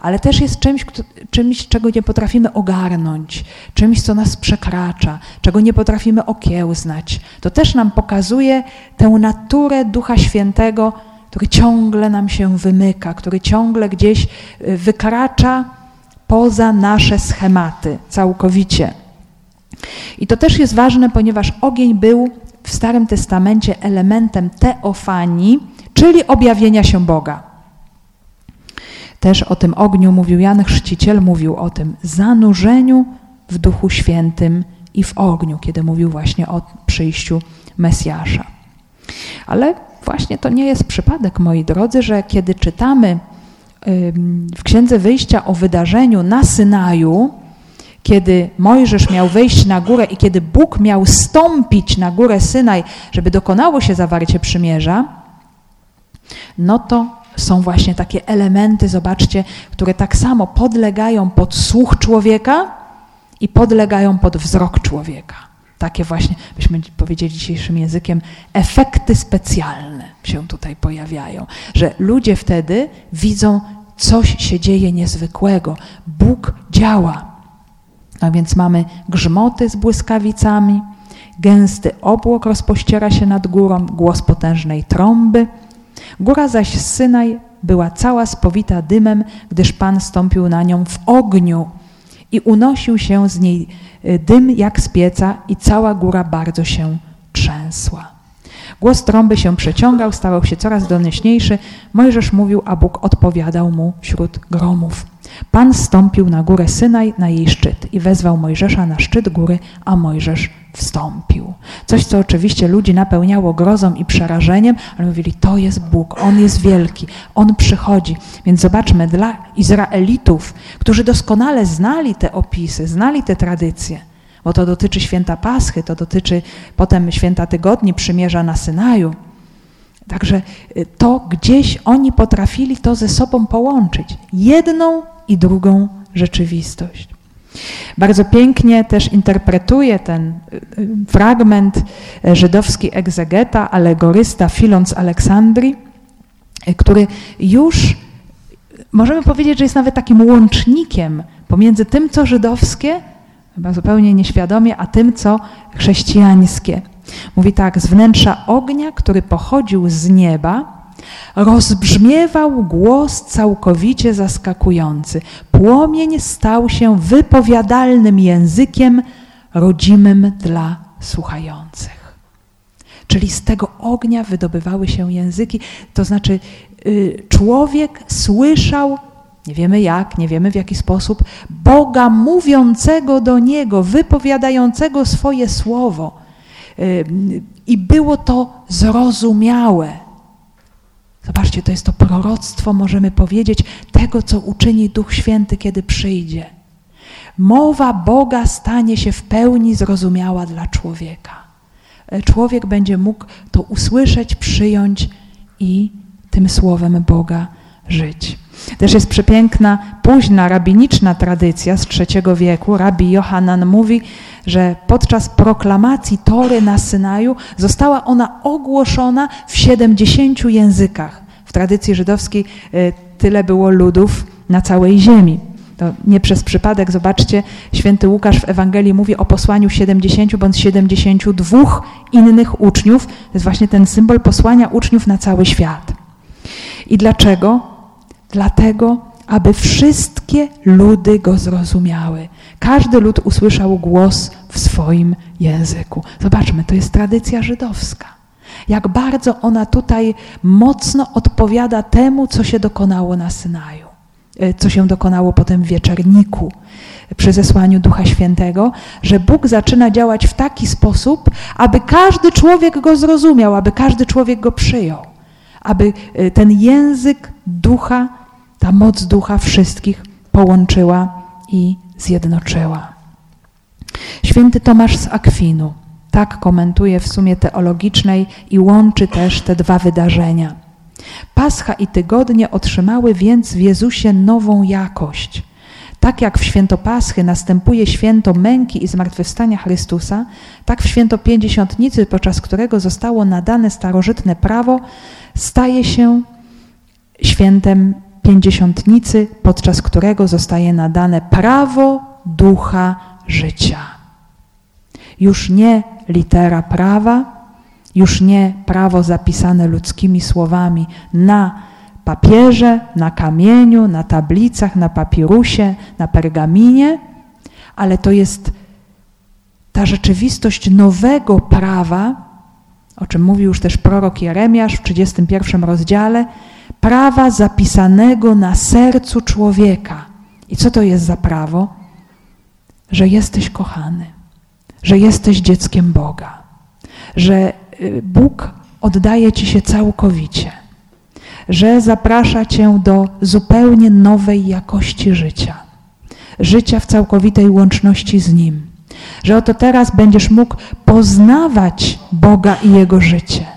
ale też jest czymś, czymś, czego nie potrafimy ogarnąć, czymś, co nas przekracza, czego nie potrafimy okiełznać. To też nam pokazuje tę naturę Ducha Świętego, który ciągle nam się wymyka, który ciągle gdzieś y, wykracza poza nasze schematy całkowicie. I to też jest ważne, ponieważ ogień był w Starym Testamencie elementem teofanii, czyli objawienia się Boga. Też o tym ogniu mówił Jan Chrzciciel, mówił o tym zanurzeniu w Duchu Świętym i w ogniu, kiedy mówił właśnie o przyjściu Mesjasza. Ale właśnie to nie jest przypadek, moi drodzy, że kiedy czytamy w Księdze Wyjścia o wydarzeniu na Synaju, kiedy Mojżesz miał wejść na górę i kiedy Bóg miał stąpić na górę Synaj, żeby dokonało się zawarcie przymierza, no to są właśnie takie elementy, zobaczcie, które tak samo podlegają pod słuch człowieka i podlegają pod wzrok człowieka. Takie właśnie, byśmy powiedzieli dzisiejszym językiem, efekty specjalne się tutaj pojawiają, że ludzie wtedy widzą, coś się dzieje niezwykłego. Bóg działa. A więc mamy grzmoty z błyskawicami, gęsty obłok rozpościera się nad górą, głos potężnej trąby, Góra zaś Synaj była cała spowita dymem, gdyż Pan stąpił na nią w ogniu i unosił się z niej y, dym jak z pieca i cała góra bardzo się trzęsła. Głos trąby się przeciągał, stawał się coraz donośniejszy. Mojżesz mówił, a Bóg odpowiadał mu wśród gromów. Pan stąpił na górę Synaj, na jej szczyt i wezwał Mojżesza na szczyt góry, a Mojżesz wstąpił. Coś, co oczywiście ludzi napełniało grozą i przerażeniem, ale mówili, to jest Bóg, On jest wielki, On przychodzi. Więc zobaczmy, dla Izraelitów, którzy doskonale znali te opisy, znali te tradycje, bo to dotyczy święta Paschy, to dotyczy potem święta Tygodni, przymierza na Synaju. Także y, to gdzieś oni potrafili to ze sobą połączyć. Jedną i drugą rzeczywistość. Bardzo pięknie też interpretuje ten y, y, fragment żydowski egzegeta, alegorysta Filon z Aleksandrii, który już możemy powiedzieć, że jest nawet takim łącznikiem pomiędzy tym, co żydowskie, chyba zupełnie nieświadomie, a tym, co chrześcijańskie. Mówi tak, z wnętrza ognia, który pochodził z nieba, rozbrzmiewał głos całkowicie zaskakujący. Płomień stał się wypowiadalnym językiem rodzimym dla słuchających. Czyli z tego ognia wydobywały się języki, to znaczy y, człowiek słyszał nie wiemy jak, nie wiemy w jaki sposób, Boga mówiącego do niego, wypowiadającego swoje słowo. I było to zrozumiałe. Zobaczcie, to jest to proroctwo, możemy powiedzieć, tego, co uczyni Duch Święty, kiedy przyjdzie. Mowa Boga stanie się w pełni zrozumiała dla człowieka. E, człowiek będzie mógł to usłyszeć, przyjąć i tym słowem Boga żyć. Też jest przepiękna, późna rabiniczna tradycja z III wieku. Rabbi Johanan mówi, że podczas proklamacji Tory na Synaju została ona ogłoszona w 70 językach. W tradycji żydowskiej e, tyle było ludów na całej ziemi. To nie przez przypadek, zobaczcie, święty Łukasz w Ewangelii mówi o posłaniu 70 bądź 72 innych uczniów. To jest właśnie ten symbol posłania uczniów na cały świat. I dlaczego? Dlatego, aby wszystkie ludy go zrozumiały. Każdy lud usłyszał głos w swoim języku. Zobaczmy, to jest tradycja żydowska. Jak bardzo ona tutaj mocno odpowiada temu, co się dokonało na Synaju, e, co się dokonało potem w wieczerniku przy zesłaniu Ducha Świętego, że Bóg zaczyna działać w taki sposób, aby każdy człowiek go zrozumiał, aby każdy człowiek go przyjął, aby e, ten język Ducha ta moc ducha wszystkich połączyła i zjednoczyła. Święty Tomasz z Akwinu tak komentuje w sumie teologicznej i łączy też te dwa wydarzenia. Pascha i tygodnie otrzymały więc w Jezusie nową jakość. Tak jak w święto Paschy następuje święto męki i zmartwychwstania Chrystusa, tak w święto Pięćdziesiątnicy, podczas którego zostało nadane starożytne prawo, staje się świętem Pięćdziesiątnicy, podczas którego zostaje nadane prawo ducha życia. Już nie litera prawa, już nie prawo zapisane ludzkimi słowami na papierze, na kamieniu, na tablicach, na papirusie, na pergaminie, ale to jest ta rzeczywistość nowego prawa, o czym mówił już też prorok Jeremiasz w 31 rozdziale, prawa zapisanego na sercu człowieka. I co to jest za prawo? Że jesteś kochany, że jesteś dzieckiem Boga, że y, Bóg oddaje ci się całkowicie że zaprasza Cię do zupełnie nowej jakości życia, życia w całkowitej łączności z Nim, że oto teraz będziesz mógł poznawać Boga i Jego życie,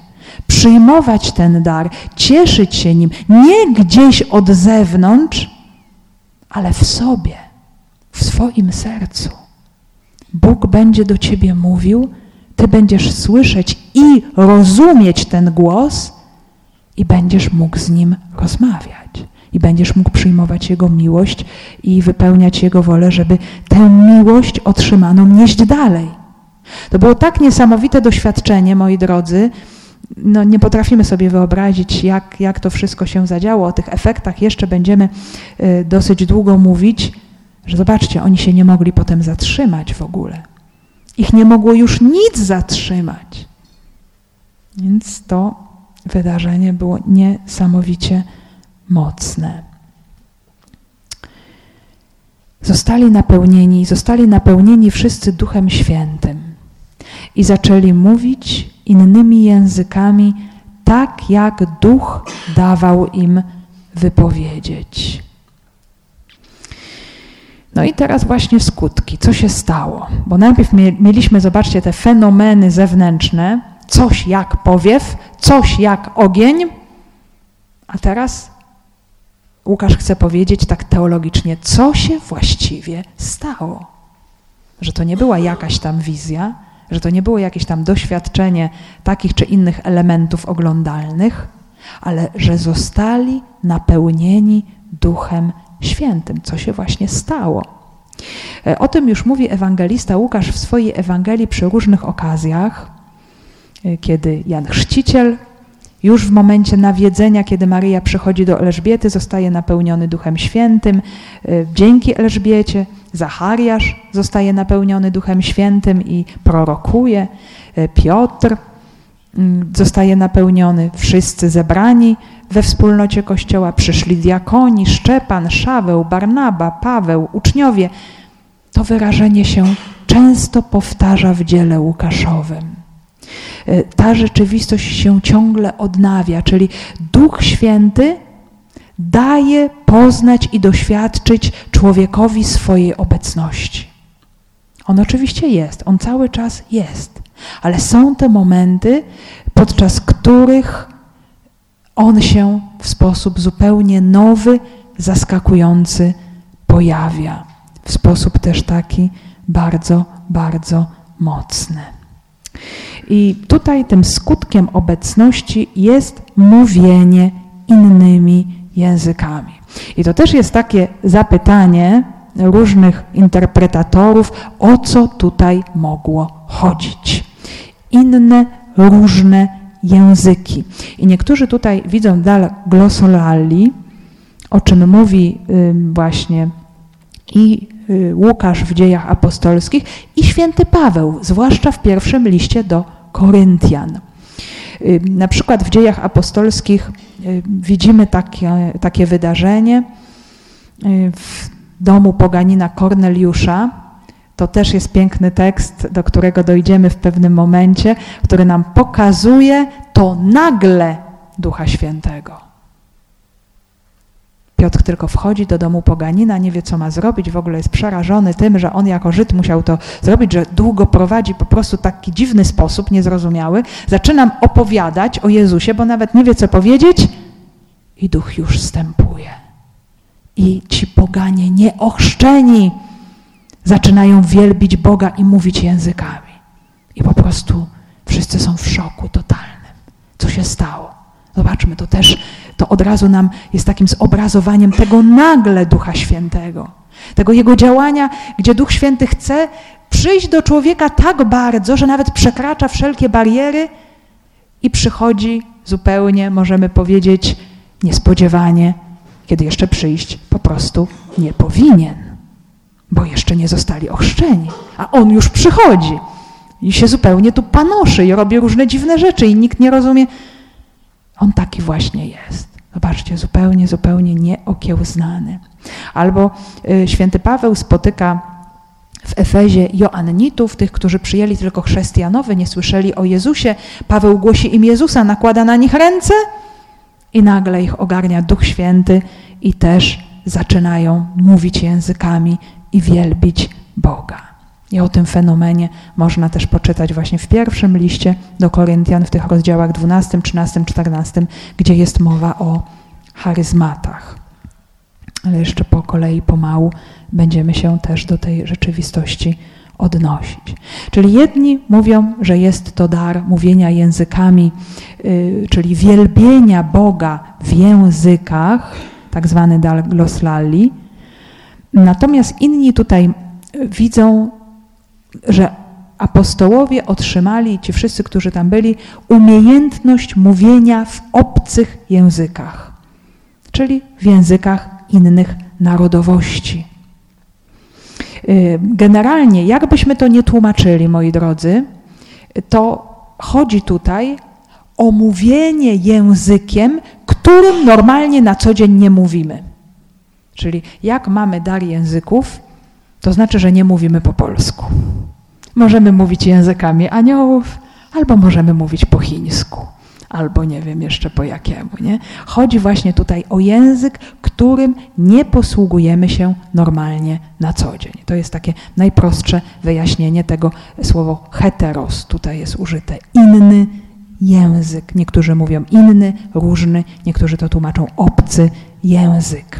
przyjmować ten dar, cieszyć się nim, nie gdzieś od zewnątrz, ale w sobie, w swoim sercu. Bóg będzie do Ciebie mówił, Ty będziesz słyszeć i rozumieć ten głos, i będziesz mógł z Nim rozmawiać. I będziesz mógł przyjmować Jego miłość i wypełniać Jego wolę, żeby tę miłość otrzymaną nieść dalej. To było tak niesamowite doświadczenie, moi drodzy. No, nie potrafimy sobie wyobrazić, jak, jak to wszystko się zadziało. O tych efektach jeszcze będziemy y, dosyć długo mówić, że zobaczcie, oni się nie mogli potem zatrzymać w ogóle. Ich nie mogło już nic zatrzymać. Więc to wydarzenie było niesamowicie mocne. Zostali napełnieni, zostali napełnieni wszyscy Duchem Świętym i zaczęli mówić innymi językami, tak jak Duch dawał im wypowiedzieć. No i teraz właśnie skutki. Co się stało? Bo najpierw mieliśmy, zobaczcie, te fenomeny zewnętrzne, coś jak powiew, coś jak ogień, a teraz Łukasz chce powiedzieć tak teologicznie, co się właściwie stało. Że to nie była jakaś tam wizja, że to nie było jakieś tam doświadczenie takich czy innych elementów oglądalnych, ale że zostali napełnieni Duchem Świętym, co się właśnie stało. E, o tym już mówi ewangelista Łukasz w swojej Ewangelii przy różnych okazjach. Y, kiedy Jan Chrzciciel już w momencie nawiedzenia, kiedy Maryja przychodzi do Elżbiety, zostaje napełniony Duchem Świętym. Y, dzięki Elżbiecie Zachariasz zostaje napełniony Duchem Świętym i prorokuje. Y, Piotr mm, zostaje napełniony. Wszyscy zebrani we wspólnocie Kościoła przyszli diakoni, Szczepan, Szaweł, Barnaba, Paweł, uczniowie. To wyrażenie się często powtarza w dziele Łukaszowym. E, ta rzeczywistość się ciągle odnawia, czyli Duch Święty daje poznać i doświadczyć człowiekowi swojej obecności. On oczywiście jest, on cały czas jest, ale są te momenty, podczas których on się w sposób zupełnie nowy, zaskakujący pojawia. W sposób też taki bardzo, bardzo mocny. I tutaj tym skutkiem obecności jest mówienie innymi językami. I to też jest takie zapytanie różnych interpretatorów, o co tutaj mogło chodzić. Inne, różne języki. I niektórzy tutaj widzą dal glossolalia, o czym mówi właśnie i y, Łukasz w dziejach apostolskich i święty Paweł, zwłaszcza w pierwszym liście do Koryntian. Na przykład w dziejach apostolskich widzimy takie, takie wydarzenie w domu poganina Korneliusza. To też jest piękny tekst, do którego dojdziemy w pewnym momencie, który nam pokazuje to nagle Ducha Świętego. Piotr tylko wchodzi do domu poganina, nie wie co ma zrobić, w ogóle jest przerażony tym, że on jako Żyd musiał to zrobić, że długo prowadzi po prostu taki dziwny sposób, niezrozumiały. Zaczynam opowiadać o Jezusie, bo nawet nie wie co powiedzieć i duch już wstępuje. I ci poganie nieochrzczeni zaczynają wielbić Boga i mówić językami. I po prostu wszyscy są w szoku totalnym. Co się stało? Zobaczmy, to też, to od razu nam jest takim zobrazowaniem tego nagle Ducha Świętego, tego Jego działania, gdzie Duch Święty chce przyjść do człowieka tak bardzo, że nawet przekracza wszelkie bariery i przychodzi zupełnie, możemy powiedzieć, niespodziewanie, kiedy jeszcze przyjść po prostu nie powinien, bo jeszcze nie zostali ochrzczeni, a on już przychodzi i się zupełnie tu panoszy i robi różne dziwne rzeczy i nikt nie rozumie. On taki właśnie jest. Zobaczcie, zupełnie, zupełnie nieokiełznany. Albo y, święty Paweł spotyka w Efezie Joannitów, tych, którzy przyjęli tylko chrześcijanowy, nie słyszeli o Jezusie. Paweł głosi im Jezusa, nakłada na nich ręce i nagle ich ogarnia Duch Święty i też zaczynają mówić językami i wielbić Boga. I o tym fenomenie można też poczytać właśnie w pierwszym liście do Koryntian, w tych rozdziałach 12, 13, 14, gdzie jest mowa o charyzmatach. Ale jeszcze po kolei, pomału będziemy się też do tej rzeczywistości odnosić. Czyli jedni mówią, że jest to dar mówienia językami, yy, czyli wielbienia Boga w językach, tak zwany dar gloslalli. Natomiast inni tutaj widzą, że apostołowie otrzymali, ci wszyscy, którzy tam byli, umiejętność mówienia w obcych językach, czyli w językach innych narodowości. Y, generalnie, jakbyśmy to nie tłumaczyli, moi drodzy, to chodzi tutaj o mówienie językiem, którym normalnie na co dzień nie mówimy. Czyli jak mamy dar języków, to znaczy, że nie mówimy po polsku. Możemy mówić językami aniołów, albo możemy mówić po chińsku albo nie wiem jeszcze po jakiemu. Nie? Chodzi właśnie tutaj o język, którym nie posługujemy się normalnie na co dzień. To jest takie najprostsze wyjaśnienie tego słowo heteros. Tutaj jest użyte inny język. Niektórzy mówią inny, różny, niektórzy to tłumaczą obcy język.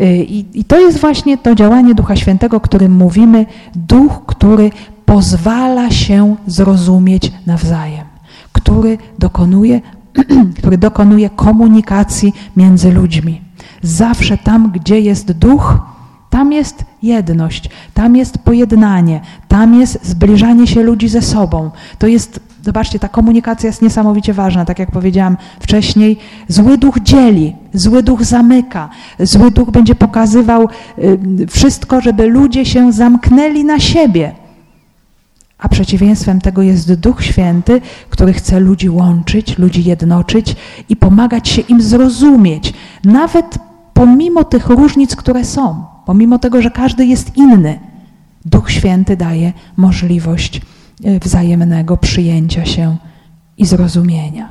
Y, I, I, to jest właśnie to działanie Ducha Świętego, o którym mówimy, duch, który pozwala się zrozumieć nawzajem który dokonuje, który dokonuje komunikacji między ludźmi. Zawsze tam, gdzie jest duch, tam jest jedność, tam jest pojednanie, tam jest zbliżanie się ludzi ze sobą. To jest, zobaczcie, ta komunikacja jest niesamowicie ważna. Tak jak powiedziałam wcześniej, zły duch dzieli, zły duch zamyka, zły duch będzie pokazywał y, wszystko, żeby ludzie się zamknęli na siebie. A przeciwieństwem tego jest Duch Święty, który chce ludzi łączyć, ludzi jednoczyć i pomagać się im zrozumieć, nawet pomimo tych różnic, które są, pomimo tego, że każdy jest inny. Duch Święty daje możliwość wzajemnego przyjęcia się i zrozumienia.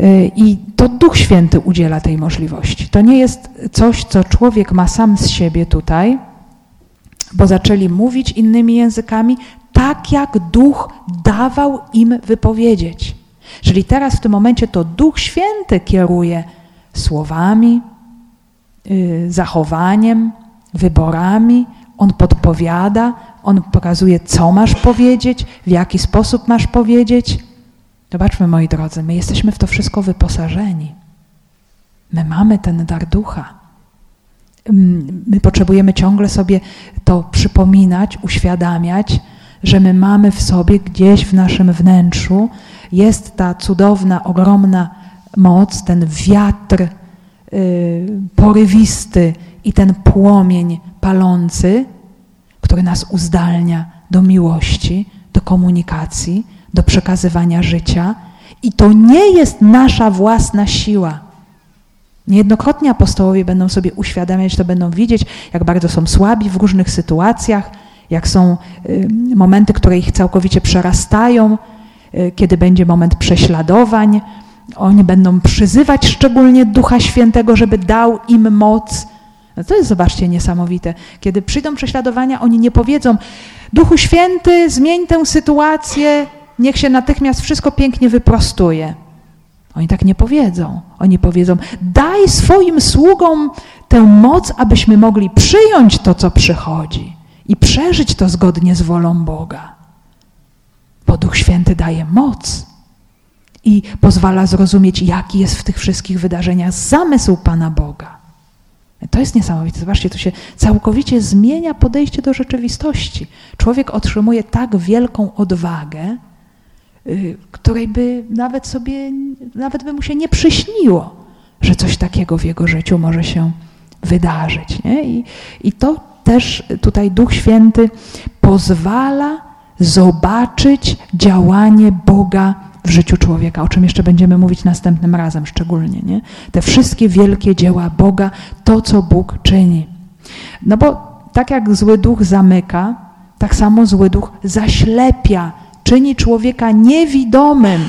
E, I to Duch Święty udziela tej możliwości. To nie jest coś, co człowiek ma sam z siebie tutaj, bo zaczęli mówić innymi językami, tak jak Duch dawał im wypowiedzieć. Czyli teraz w tym momencie to Duch Święty kieruje słowami, yy, zachowaniem, wyborami. On podpowiada, on pokazuje, co masz powiedzieć, w jaki sposób masz powiedzieć. Zobaczmy, moi drodzy, my jesteśmy w to wszystko wyposażeni. My mamy ten dar ducha. My potrzebujemy ciągle sobie to przypominać, uświadamiać, że my mamy w sobie gdzieś w naszym wnętrzu jest ta cudowna, ogromna moc, ten wiatr y, porywisty i ten płomień palący, który nas uzdalnia do miłości, do komunikacji, do przekazywania życia. I to nie jest nasza własna siła. Niejednokrotnie apostołowie będą sobie uświadamiać, to będą widzieć, jak bardzo są słabi w różnych sytuacjach, jak są y, momenty, które ich całkowicie przerastają, y, kiedy będzie moment prześladowań. Oni będą przyzywać szczególnie Ducha Świętego, żeby dał im moc. No to jest, zobaczcie, niesamowite. Kiedy przyjdą prześladowania, oni nie powiedzą: Duchu Święty, zmień tę sytuację, niech się natychmiast wszystko pięknie wyprostuje. Oni tak nie powiedzą. Oni powiedzą: Daj swoim sługom tę moc, abyśmy mogli przyjąć to, co przychodzi i przeżyć to zgodnie z wolą Boga. Bo Duch Święty daje moc i pozwala zrozumieć, jaki jest w tych wszystkich wydarzeniach zamysł Pana Boga. To jest niesamowite. Zobaczcie, tu się całkowicie zmienia podejście do rzeczywistości. Człowiek otrzymuje tak wielką odwagę, y, której by nawet sobie, nawet by mu się nie przyśniło, że coś takiego w jego życiu może się wydarzyć. Nie? I, I to też tutaj Duch Święty pozwala zobaczyć działanie Boga w życiu człowieka, o czym jeszcze będziemy mówić następnym razem szczególnie. Nie? Te wszystkie wielkie dzieła Boga, to co Bóg czyni. No bo tak jak zły duch zamyka, tak samo zły duch zaślepia, czyni człowieka niewidomym,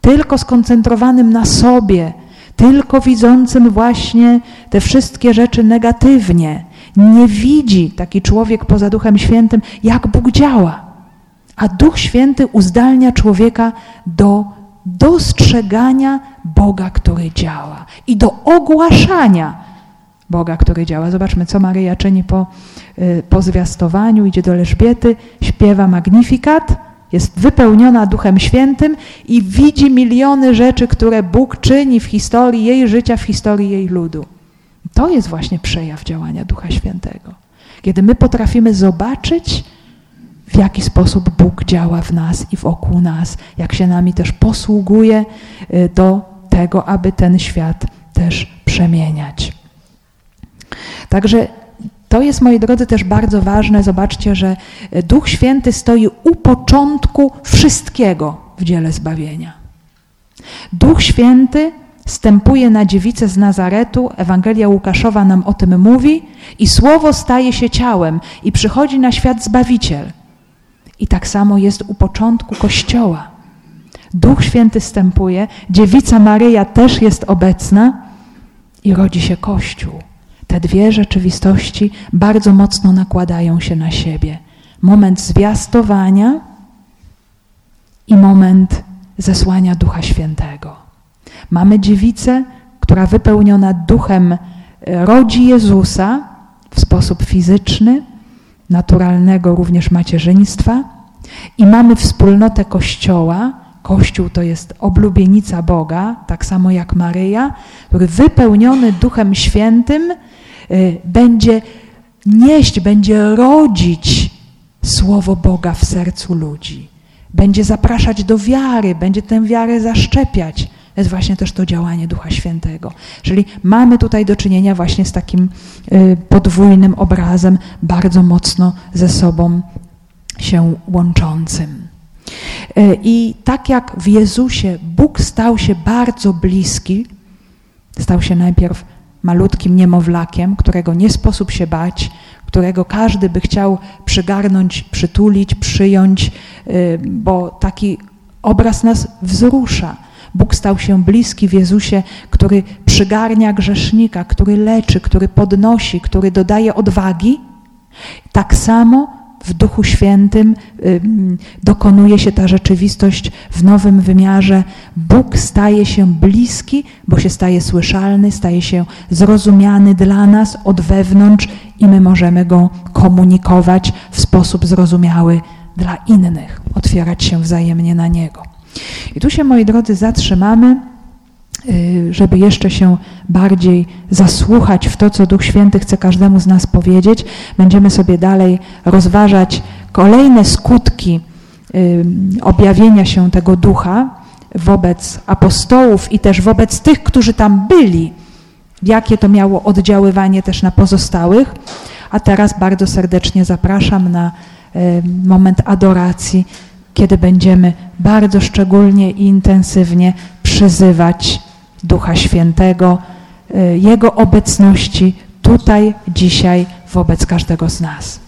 tylko skoncentrowanym na sobie, tylko widzącym właśnie te wszystkie rzeczy negatywnie. Nie widzi taki człowiek poza Duchem Świętym, jak Bóg działa. A Duch Święty uzdalnia człowieka do dostrzegania Boga, który działa i do ogłaszania Boga, który działa. Zobaczmy, co Maryja czyni po, y, po zwiastowaniu. Idzie do Elżbiety, śpiewa Magnifikat, jest wypełniona Duchem Świętym i widzi miliony rzeczy, które Bóg czyni w historii jej życia, w historii jej ludu. To jest właśnie przejaw działania Ducha Świętego. Kiedy my potrafimy zobaczyć, w jaki sposób Bóg działa w nas i wokół nas, jak się nami też posługuje y, do tego, aby ten świat też przemieniać. Także to jest, moi drodzy, też bardzo ważne. Zobaczcie, że Duch Święty stoi u początku wszystkiego w dziele zbawienia. Duch Święty stępuje na dziewicę z Nazaretu, Ewangelia Łukaszowa nam o tym mówi, i słowo staje się ciałem i przychodzi na świat Zbawiciel. I tak samo jest u początku Kościoła. Duch Święty stępuje, dziewica Maryja też jest obecna i rodzi się Kościół. Te dwie rzeczywistości bardzo mocno nakładają się na siebie. Moment zwiastowania i moment zesłania Ducha Świętego. Mamy dziewicę, która wypełniona duchem e, rodzi Jezusa w sposób fizyczny, naturalnego również macierzyństwa i mamy wspólnotę Kościoła. Kościół to jest oblubienica Boga, tak samo jak Maryja, który wypełniony Duchem Świętym y, będzie nieść, będzie rodzić Słowo Boga w sercu ludzi. Będzie zapraszać do wiary, będzie tę wiarę zaszczepiać. Jest właśnie też to działanie Ducha Świętego. Czyli mamy tutaj do czynienia właśnie z takim y, podwójnym obrazem, bardzo mocno ze sobą się łączącym. Y, I tak jak w Jezusie Bóg stał się bardzo bliski, stał się najpierw malutkim niemowlakiem, którego nie sposób się bać, którego każdy by chciał przygarnąć, przytulić, przyjąć, y, bo taki obraz nas wzrusza. Bóg stał się bliski w Jezusie, który przygarnia grzesznika, który leczy, który podnosi, który dodaje odwagi. Tak samo w Duchu Świętym dokonuje się ta rzeczywistość w nowym wymiarze. Bóg staje się bliski, bo się staje słyszalny, staje się zrozumiany dla nas od wewnątrz i my możemy go komunikować w sposób zrozumiały dla innych, otwierać się wzajemnie na niego. I tu się, moi drodzy, zatrzymamy, y, żeby jeszcze się bardziej zasłuchać w to, co Duch Święty chce każdemu z nas powiedzieć. Będziemy sobie dalej rozważać kolejne skutki y, objawienia się tego Ducha wobec apostołów i też wobec tych, którzy tam byli, jakie to miało oddziaływanie też na pozostałych. A teraz bardzo serdecznie zapraszam na y, moment adoracji kiedy będziemy bardzo szczególnie i intensywnie przyzywać Ducha Świętego, y, Jego obecności tutaj, dzisiaj wobec każdego z nas.